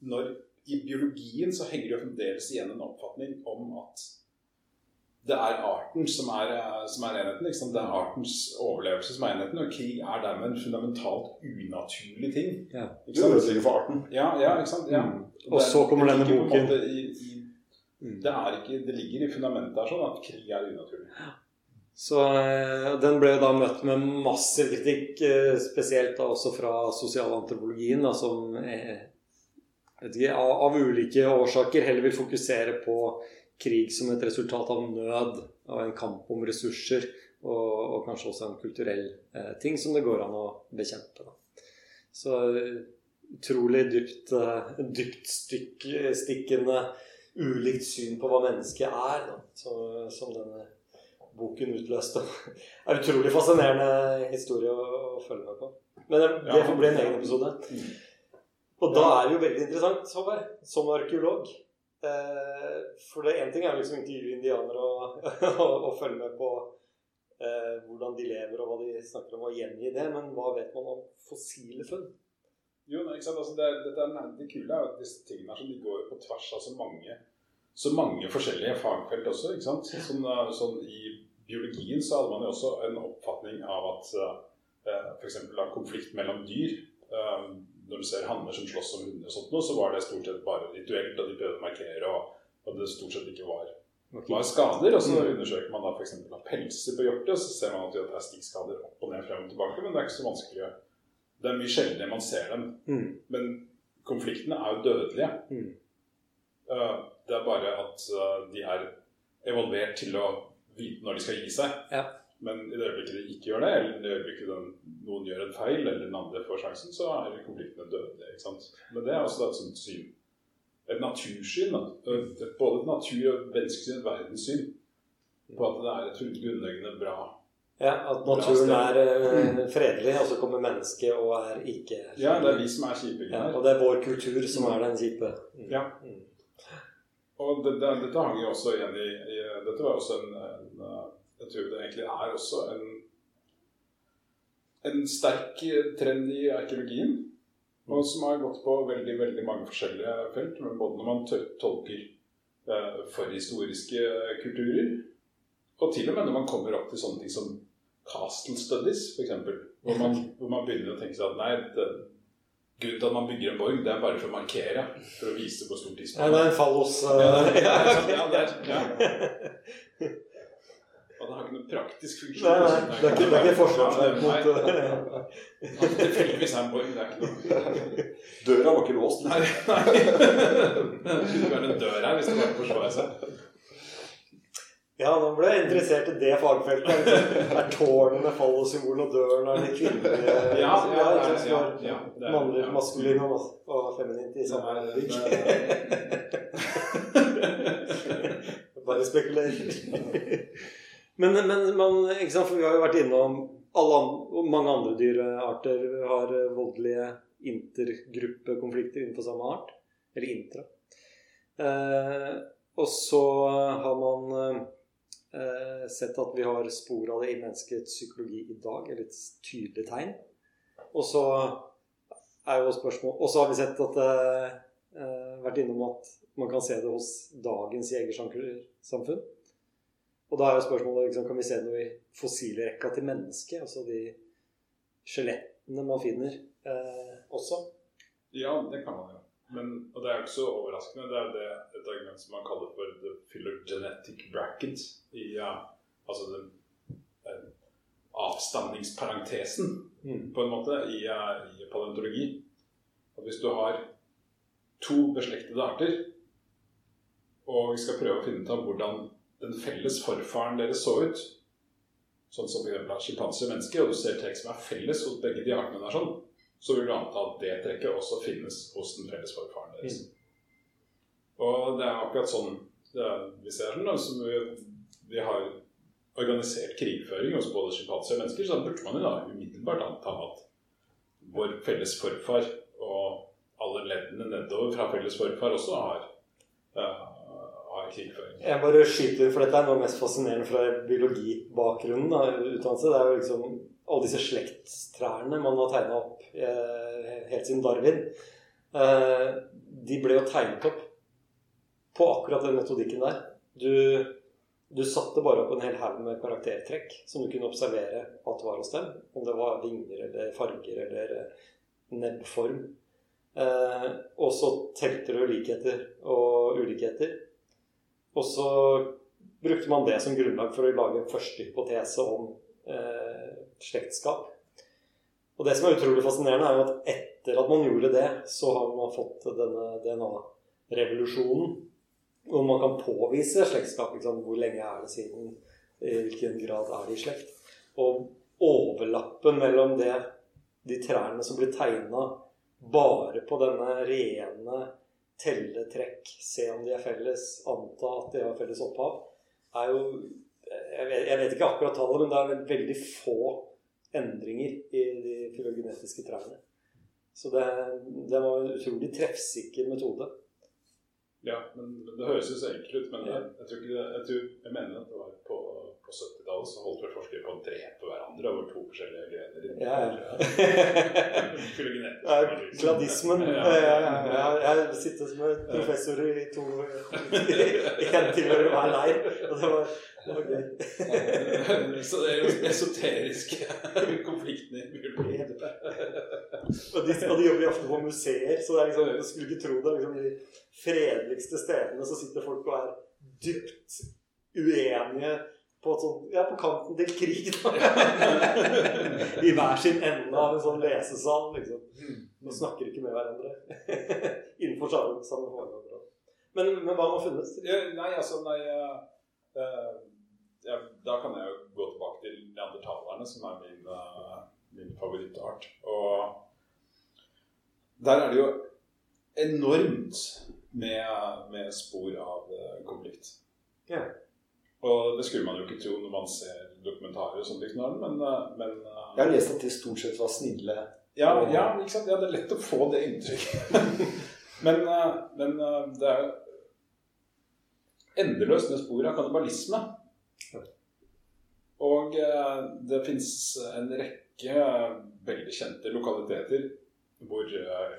når I biologien så henger det jo fremdeles igjen en oppfatning om at det er arten som er, eh, som er enheten. Liksom. Det er artens overlevelse som er enheten, og krig er dermed en fundamentalt unaturlig ting. Ja. Ikke sant? ødelegger for arten. Ja, ja, ikke sant? Ja. Mm. Og så kommer denne boken. det I, i, Mm. det, er ikke, det ligger i fundamentet her sånn at krig er unaturlig. Så eh, den ble da møtt med massiv kritikk, eh, spesielt da også fra sosialantropologien, da, som er, vet ikke, av, av ulike årsaker heller vil fokusere på krig som et resultat av nød, av en kamp om ressurser, og, og kanskje også en kulturell eh, ting som det går an å bekjempe. Da. Så utrolig dypt, eh, dypt stikkende ulikt syn på hva mennesket er, da, så, som denne boken utløste. <laughs> Det er utrolig fascinerende historie å, å følge med på. Men det, det får bli en egen episode. Mm. Og da er det jo veldig interessant, Håvard, som arkeolog. Eh, for det én ting er liksom å intervjue indianere og, <laughs> og, og følge med på eh, hvordan de lever og hva de snakker om, og gjengi det. Men hva vet man om fossile funn? Jo, men ikke sant? Altså, det, dette er det kule er at disse tingene her, de går på tvers av så mange, så mange forskjellige fagfelt også. ikke sant? Sånn, sånn I biologien så hadde man jo også en oppfatning av at eh, f.eks. konflikt mellom dyr eh, Når du ser hanner som slåss om hunder, og sånt, noe, så var det stort sett bare rituelt, og de prøvde å markere, og, og det stort sett ikke var, var skader. Og så Mm. undersøker man da f.eks. pelser på hjortet, og så ser man at det er stikkskader opp og ned, frem og tilbake, men det er ikke så vanskelig det er mye sjeldnere man ser dem. Mm. Men konfliktene er jo dødelige. Mm. Uh, det er bare at uh, de er evolvert til å vite når de skal gi seg. Ja. Men i det øyeblikket de ikke gjør det, eller i det øyeblikket den, noen gjør en feil, eller den andre får sjansen, så er konfliktene døde. ikke sant? Men det er også et sånt syn. Et natursyn. Da. Både et natur- og menneskesyn, et verdenssyn. på at det er et grunnleggende bra Ja, At naturen er eh, fredelig, og så kommer mennesket og er ikke Ja, det er vi som er kjipe. ja. Og det er vår kultur som er den kjipe. Mm. Ja. Mm. Og det, det, dette hang jo også igjen i, i Dette var også en, en Jeg tror det egentlig er også en en sterk trend i arkeologien. Og som har gått på veldig veldig mange forskjellige felt. Men både når man tolker eh, forhistoriske kulturer, og til og med når man kommer opp til sånne ting som castle studies, f.eks. Hvor, man- hvor man begynner å tenke seg at nei, det, grunnen til at man bygger en borg, det er bare for å markere. For å vise hvor stort Nei, ja, det er en fallos. Ja, eh, det er ja, ja, det er- ja. <laughs> Og det har ikke noen praktisk funksjon. Nei, nei, det er ikke, det er ikke forsvarsverk Nei, mot eh, tilfeldigvis er en borg, det er ikke noe Døra var ikke låst. Nei, nei. Det skulle være en dør her hvis det var å forsvare seg. Ja, nå ble jeg interessert i det fagfeltet. Er tårnene fallosymbolene, og døren er de kvinnelige Ja, ja, ja, ja, ja, Mannlig, maskulin og, og feminint i samme øyeblikk. <laughs> Bare spekulerer. <laughs> men, men man, for vi har jo vært innom alle mange andre dyrearter har eh, voldelige intergruppekonflikter innenfor samme art. Eller intra. Eh, og så har man eh, sett at vi har spor av det i menneskets psykologi i dag. Eller et tydelig tegn. Og så er jo spørsmål Og så har vi sett at det eh, vært innom at man kan se det hos dagens jegersamfunn. Og da er jo spørsmålet liksom, kan vi se noe i fossilrekka til mennesket? Altså de skjelettene man finner eh, også. Ja, det kan man jo. Men, og det er jo ikke så overraskende. Det er jo det, et argument som man kaller for the phylogenetic bracket. I, ja, altså den den avstamningsparentesen, Mm. på en måte, i, i paleontologi. At hvis du har to beslektede arter, og vi skal prøve å finne ut av hvordan den felles forfaren deres så ut, sånn som f.eks. eksempel sjimpanse og mennesker, og du ser trekk som er felles hos begge de artene der sånn, så vil du anta at det trekket også finnes hos den felles forfaren deres. Og det er akkurat sånn er, vi ser den. da, som vi, vi har organisert krigføring hos både sjimpanser og mennesker, så da burde man jo da umiddelbart anta at vår felles forfar og alle leddene nedover fra felles forfar også har, eh, krigføring. Jeg bare skyter, for dette er noe mest fascinerende fra biologibakgrunnen. Da, utdannelse. Det er jo liksom alle disse slektstrærne man har tegna opp eh, helt siden Darwin. Eh, de ble jo tegnet opp på akkurat den metodikken der. Du, du satte bare opp en hel haug med karaktertrekk som du kunne observere at var hos dem. Om det var vinger eller farger eller eh, nebbform. Eh, og så telte du likheter og ulikheter. Og så brukte man det som grunnlag for å lage en første hypotese om eh, slektskap. Og det som er utrolig fascinerende, er jo at etter at man gjorde det, så har man fått denne DNA-revolusjonen. Hvor man kan påvise slektskap. Liksom. Hvor lenge er det siden? I hvilken grad er det i slekt? Og overlappen mellom det, de trærne som blir tegna bare på denne rene telletrekk, se om de er felles, anta at de har felles opphav, er jo Jeg vet, jeg vet ikke akkurat tallet, men det er vel veldig få endringer i de filogenetiske trærne. Så det, det var en utrolig treffsikker metode. Ja, men Det høres jo så enkelt ut, men jeg, jeg, tror ikke det, jeg, tror, jeg mener at det var på, på 70-tallet så holdt vel forskere på å drepe hverandre over to forskjellige grener. Ja, Ja, <laughs> Ja. Gladismen. Ja, Ja, ja, ja, ja. Jeg sitter som en professor i to En tilhører hver leir. Og det var, det var gøy. Så det er jo esoteriske <laughs> konfliktene i biologi. Og de, og de jobber jo ofte på museer, så det er liksom, du skulle ikke tro det. Liksom, de fredeligste stedene så sitter folk og er dypt uenige på, sånt, ja, på kanten til krig. Da. <laughs> <laughs> I hver sin ende av en sånn lesesal. Liksom. Man snakker ikke med hverandre. <laughs> Innenfor samme, samme forhold. Men, men hva har funnes? Ja, nei, altså, nei uh, ja, Da kan jeg jo gå tilbake til neandertalerne, som er min, uh, min favorittart. Og der er det jo enormt med, med spor av uh, konflikt. Ja. Og det skulle man jo ikke tro når man ser dokumentarer og sånt, liksom, men, eh, men eh, Jeg har lest at de stort sett var snille. ja, ja, ikke sant? ja, det er lett å få det inntrykket. <laughs> men, eh, men det er endeløst med spor av kannibalisme. Og det fins en rekke veldig kjente lokaliteter hvor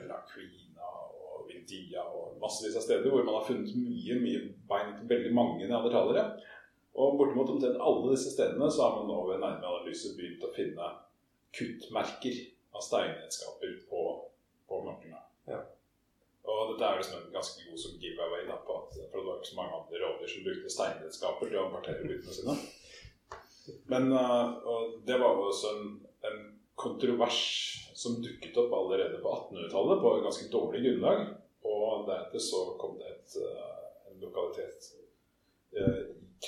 La Quina og Vindia og massevis av steder hvor man har funnet mye mye bein til veldig mange neandertalere. Og bortimot omtrent alle disse stedene så har man nå ved nærmere analyse begynt å finne kuttmerker av steinredskaper på, på knoklene. Ja. Og dette er liksom en ganske god som giveaway, da, på at, for det var ikke så mange andre rovdyr som brukte steinredskaper til å partere byttene sine. Men og det var jo også en, en kontrovers som dukket opp allerede på 1800-tallet på et ganske dårlig grunnlag. Og deretter så kom det et, uh, en lokalitet i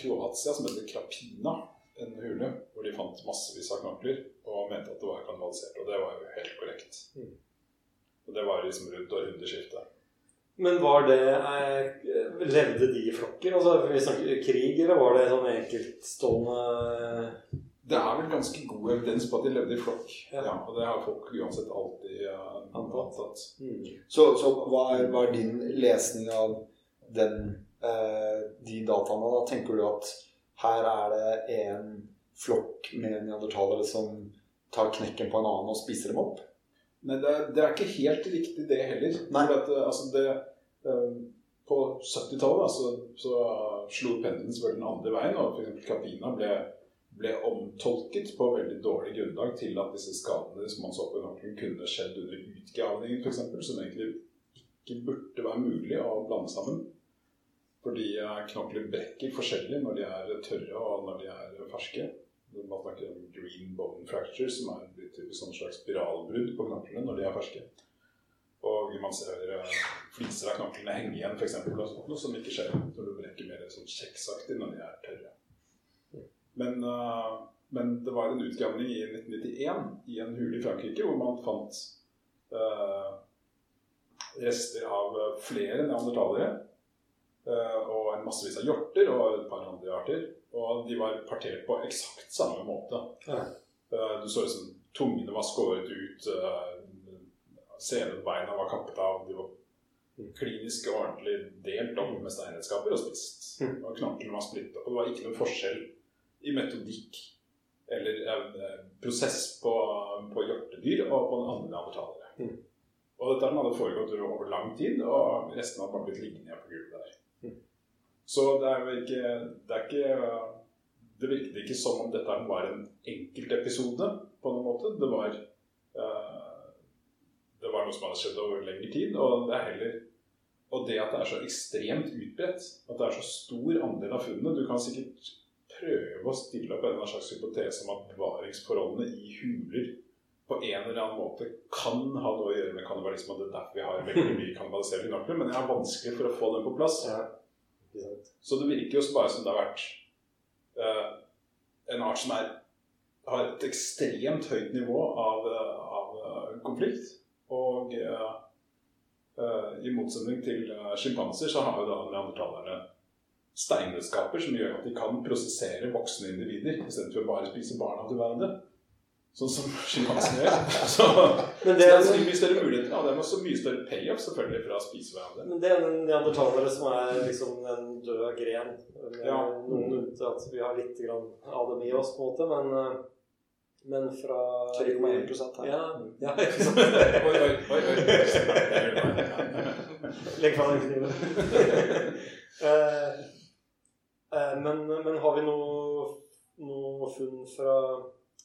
Kroatia som heter Krapina, en hule, hvor de fant massevis av knokler og mente at det var kanalisert. Og det var jo helt korrekt. Mm. Og det var liksom rundt århundreskiftet. Men var det eh, Levde de i flokker? Altså, vi snakker krig, eller var det sånn enkeltstående Det er vel ganske god evidens på at de levde i flokk. Ja. Ja. og det har folk uansett alltid uh, antatt. mm. Så, så hva, er, hva er din lesning av den, de dataene? Da tenker du at her er det en flokk med neandertalere som tar knekken på en annen og spiser dem opp? Nei, det er, det er ikke helt riktig det heller. Nei. For at, uh, altså det, um, på 70-tallet så, så slo pendelen selvfølgelig den andre veien, og f.eks. Capina ble, ble omtolket på veldig dårlig grunnlag til at disse skadene som man så på knokkelen, kunne skjedd under utgravningen f.eks., som egentlig ikke burde være mulig å blande sammen. Fordi knokler brekker forskjellig når de er tørre og når de er ferske. Man snakker om green bone fracture, som er en sånn slags spiralbrudd på knoklene når de er ferske. Og man ser uh, fliser av knoklene henge igjen, f.eks. Noe som ikke skjer når du brekker mer sånn kjeksaktig når de er tørre. Men, uh, men det var en utgravning i 1991 i en hule i Frankrike hvor man fant uh, rester av flere neandertalere. Uh, og en massevis av hjorter og et par andre arter. Og de var partert på eksakt samme måte. Ja. Uh, du så liksom tungene var skåret ut, uh, senebeina var kappet av, de var klinisk og ordentlig delt opp med steinredskaper og spist. Mm. Og knapene var splittet opp. Og det var ikke noen forskjell i metodikk eller eh, prosess på, på hjortedyr og på den andre neandertalere. Mm. Og dette hadde foregått over lang tid, og resten hadde bare blitt liggende på gulvet der. Så det er jo ikke Det er ikke Det virket ikke som om dette var en enkeltepisode på noen måte. Det var eh, Det var noe som hadde skjedd over lengre tid. Og det er heller Og det at det er så ekstremt utbredt, at det er så stor andel av funnene Du kan sikkert prøve å stille opp en slags hypotese om at bevaringsforholdene i huler på en eller annen måte kan ha noe å gjøre med kannibalisme. Det er derfor vi har veldig mye kannibalisering i Norge. Men jeg har vanskelig for å få den på plass. Så det virker jo bare som det har vært uh, en art som er, har et ekstremt høyt nivå av, eh, av eh, konflikt. Og uh, uh, i motsetning til sjimpanser så har jo da neandertalerne steinredskaper som gjør at de kan prosessere voksne individer istedenfor å bare spise barna til hverandre. Sånn som sjimpansene gjør. <laughs> Så, Men så det er, mye større muligheter. Og det er også mye større payoff selvfølgelig fra å spise hverandre. men det er en neandertalere som er liksom en død gren. Med Ja. Noen unntatt. Vi har litt grann av dem i oss, på en måte, men, eh, men fra 3,1 her. Ja, ja, ikke <laughs> sant. Oi, oi, oi. oi. Legg fra deg kniven. <laughs> Eh, eh, men, men har vi noe, noe funn fra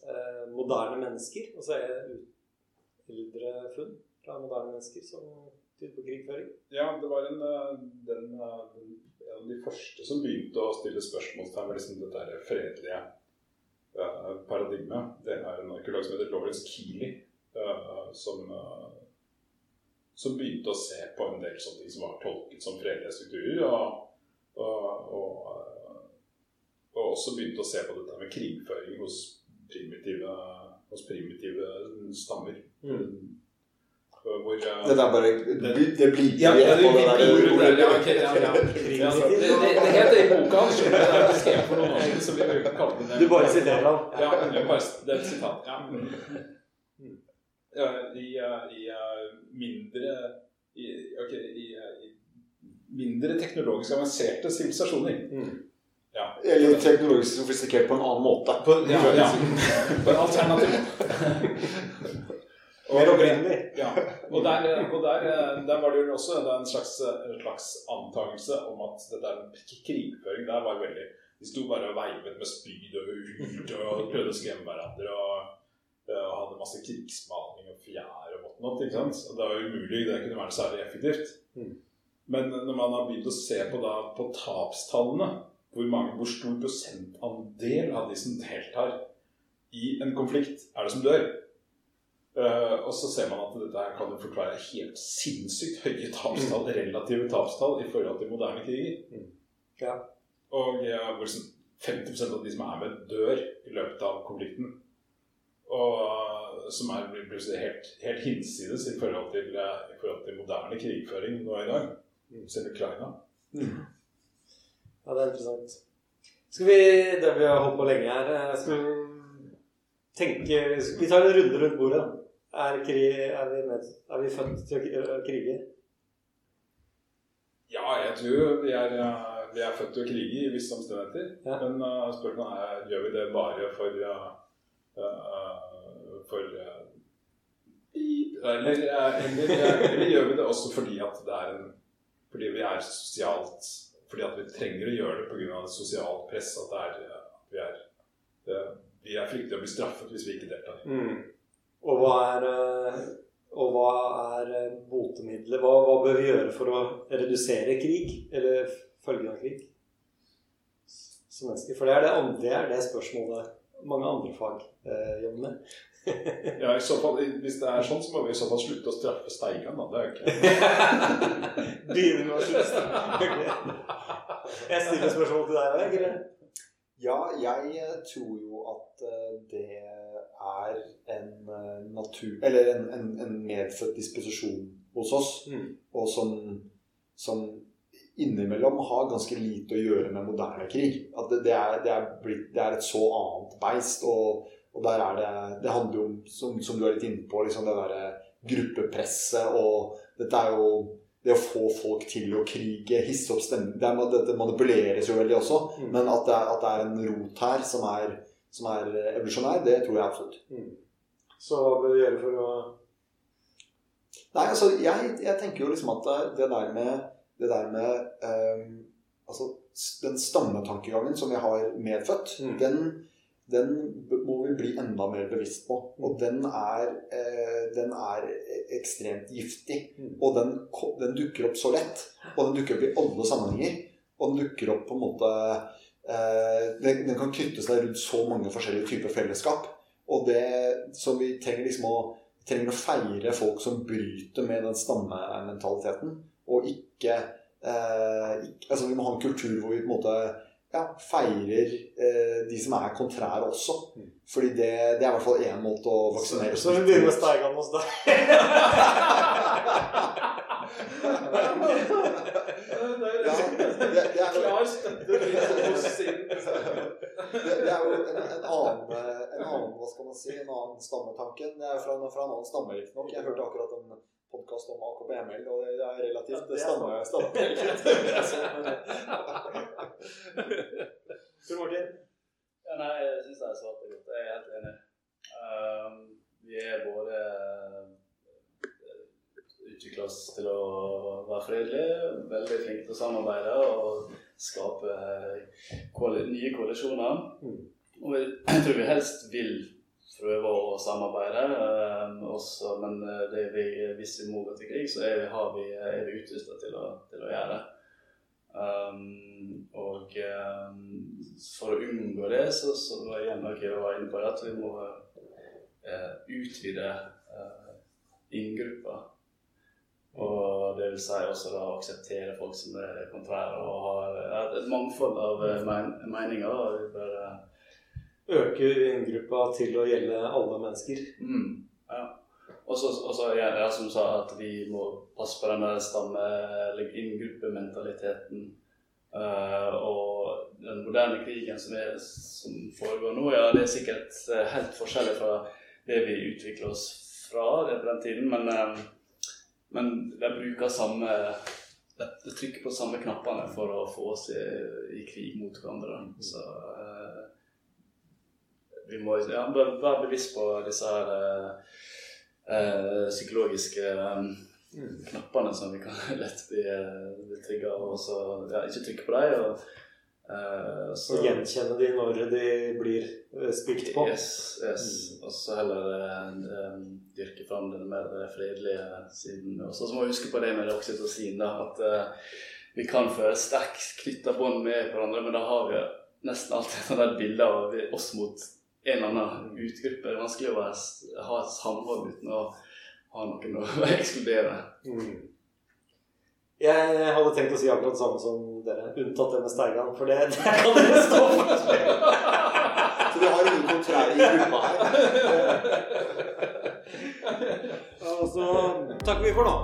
eh, moderne mennesker? Og så er det eldre funn fra moderne mennesker som tyder på krigføring? Ja, det var en, eh, den, eh, den, en av de første som begynte å stille spørsmålstegn ved liksom dette fredelige eh, paradigmet. Det er en arkeolog som heter Lawrence Keeley, eh, som, eh, som begynte å se på en del sånne ting som var tolket som fredelige strukturer. Og, og, og, eh, og også begynte å se på dette med krigføring hos primitive, hos primitive stammer. Mm. Hvor, uh, Det er bare Det, det blir Ja, det det, det, det heter i boka hans, du. Det er beskrevet for noen år siden, så vi kalte det Du bare siterer ham. Ja, det er et sitat. Ja. Ja, I, uh, i uh, mindre i, okay, i, i mindre teknologisk avanserte sivilisasjoner. Ja. Eller teknologisk sofistikert på en annen måte. På, ja, ja. <laughs> På en alternativ <laughs> Mer opprinnelig. Ja, og der, og der, der var det jo også en slags, en slags antakelse om at dette er krigføring der var veldig De sto bare og veivet med spyd og hult og prøvde å skremme hverandre og, og hadde masse krigsmaling og fjær og whatnot. ikke sant? Og det var umulig, det kunne være særlig effektivt. Mm. Men når man har begynt å se på, da, på tapstallene, hvor, mange, hvor stor prosentandel av de som deltar i en konflikt, er det som dør? Uh, og så ser man at dette her kan jo forklare helt sinnssykt høye tapstall, relative tapstall i forhold til moderne kriger. Mm. Ja. Og ja, hvor liksom 50% av de som er med, dør i løpet av konflikten. Og som er, plutselig helt, helt hinsides i forhold, til, eh, i forhold til moderne krigføring nå i dag. Selv Ukraina. Ja, det er interessant. Skal vi, det vi har holdt på lenge her, eh, skal vi tenke Vi tar en runde rundt bordet. Er, krig, er, vi, med, er vi født til å kri- krige? Ja, jeg tror vi er, eh, vi er født til å krige i visse omstendigheter. Ja. Men uh, spørsmålet er gjør vi det bare for uh, uh, for eller, eller, eller, eller gjør vi det også fordi at det er en fordi vi er sosialt fordi at vi trenger å gjøre det pga. et sosialt press. At, det er, at vi er vi er frykter å bli straffet hvis vi ikke deltar. Og hva er, eh, og hva er eh, botemiddelet? Hva, hva bør vi gjøre for å redusere krig? Eller følgene av krig? Som mennesker. For det er det, det er det spørsmålet mange andre fag eh, jobber med. <laughs> Ja, i så fall, Hvis det er sånn, så må vi i så fall slutte å straffe Steigan. Da. Det er jo ikke <laughs> Begynner med å slutte. Jeg stiller spørsmål til deg òg, eller? Ja, jeg eh, tror jo at eh, det er en eh, natur Eller en, en, en medfødt disposisjon hos oss, Mm. og som, som innimellom har ganske lite å gjøre med moderne krig. At det, det, er, det, er, blitt, det er et så annet beist. og og der er det Det handler jo om, som, som du er litt inne på, liksom det derre gruppepresset og Dette er jo det å få folk til å krige, hisse opp det er, Dette manipuleres jo veldig også. Mm. Men at det, er, at det er en rot her som er, som er evolusjonær, det tror jeg absolutt. Så hva bør vi gjøre for å Nei, altså, jeg, jeg tenker jo liksom at det der med, det der med ehm, Altså, den stammetankegangen som vi har medfødt, Mm. den, den må vi bli enda mer bevisst på. Og den er, eh, den er ekstremt giftig. Mm. Og den, den dukker opp så lett. Og den dukker opp i alle sammenhenger. Og den dukker opp på en måte eh, den, den kan knytte seg rundt så mange forskjellige typer fellesskap. Og det som vi trenger liksom å trenger å feire folk som bryter med den stammementaliteten, og ikke, eh, ikke Altså vi må ha en kultur hvor vi på en måte ja, feirer eh, de som er kontrære også. Mm. Fordi det, det er i hvert fall én måte å vaksinere Så vi begynner med Steigan hos deg. Ja, det, det er jo Klar støtte til sin det, det er jo en, en, annen, en annen hva skal man si, en annen stammetanke. Det er fra, fra en annen stamme, riktignok. Jeg hørte akkurat en podkast om AKBML, og det er relativt det stammer stamme, Tor Martin? Ja, nei, jeg syns jeg svarte godt. Jeg er helt enig. Um, vi er både utvikla oss til å være fredelige, veldig flinke til å samarbeide og skape koali nye koalisjoner. Mm. Og jeg tror vi helst vil prøve å samarbeide, ehm, også, men eh, vi, hvis vi må gå til krig, så er vi, vi, utrusta til, til å gjøre det. Um, og um, for å unngå det, så, så igjen dere var inne på at vi må uh, utvide uh, inngruppa. Og det vil si også da akseptere folk som er kontrære og har et mangfold av men meninger. og Vi bør, eh, Øke inngruppa til å gjelde alle mennesker. mm, ja. Og så, er ja, som sa, at vi må passe på denne stamme- eller inngruppementaliteten. Uh, og den moderne krigen som, er, som foregår nå, ja, det er sikkert uh, helt forskjellig fra det vi utvikler oss fra det på den tiden, men, uh, men de bruker samme De trykker på samme knappene for å få oss i, i krig mot hverandre. Så vi må ja, være bevisst på disse her eh, psykologiske um, knappene som vi kan <laughs> lett bli, bli trigga av. Og så ja, ikke trykke på dem. Og, uh, så, og gjenkjenne de når de blir spilt på. Yes, yes. Mm. Og så heller uh, dyrke fram den mer fredelige siden. Og så må vi huske på det med oksytocin. Da, at vi kan føle sterkt knytta bånd med hverandre, men da har vi nesten alltid et bilde av oss mot en eller annen utgruppe. Det er vanskelig å ha et samhold uten å ha noen å <laughs> ekskludere. Mm. Jeg hadde tenkt å si akkurat det samme som dere, unntatt det med Steigan, for det, <laughs> det kan dere stå for. <laughs> Så vi har noen kontrære i gruppa her. Og så takker vi for nå.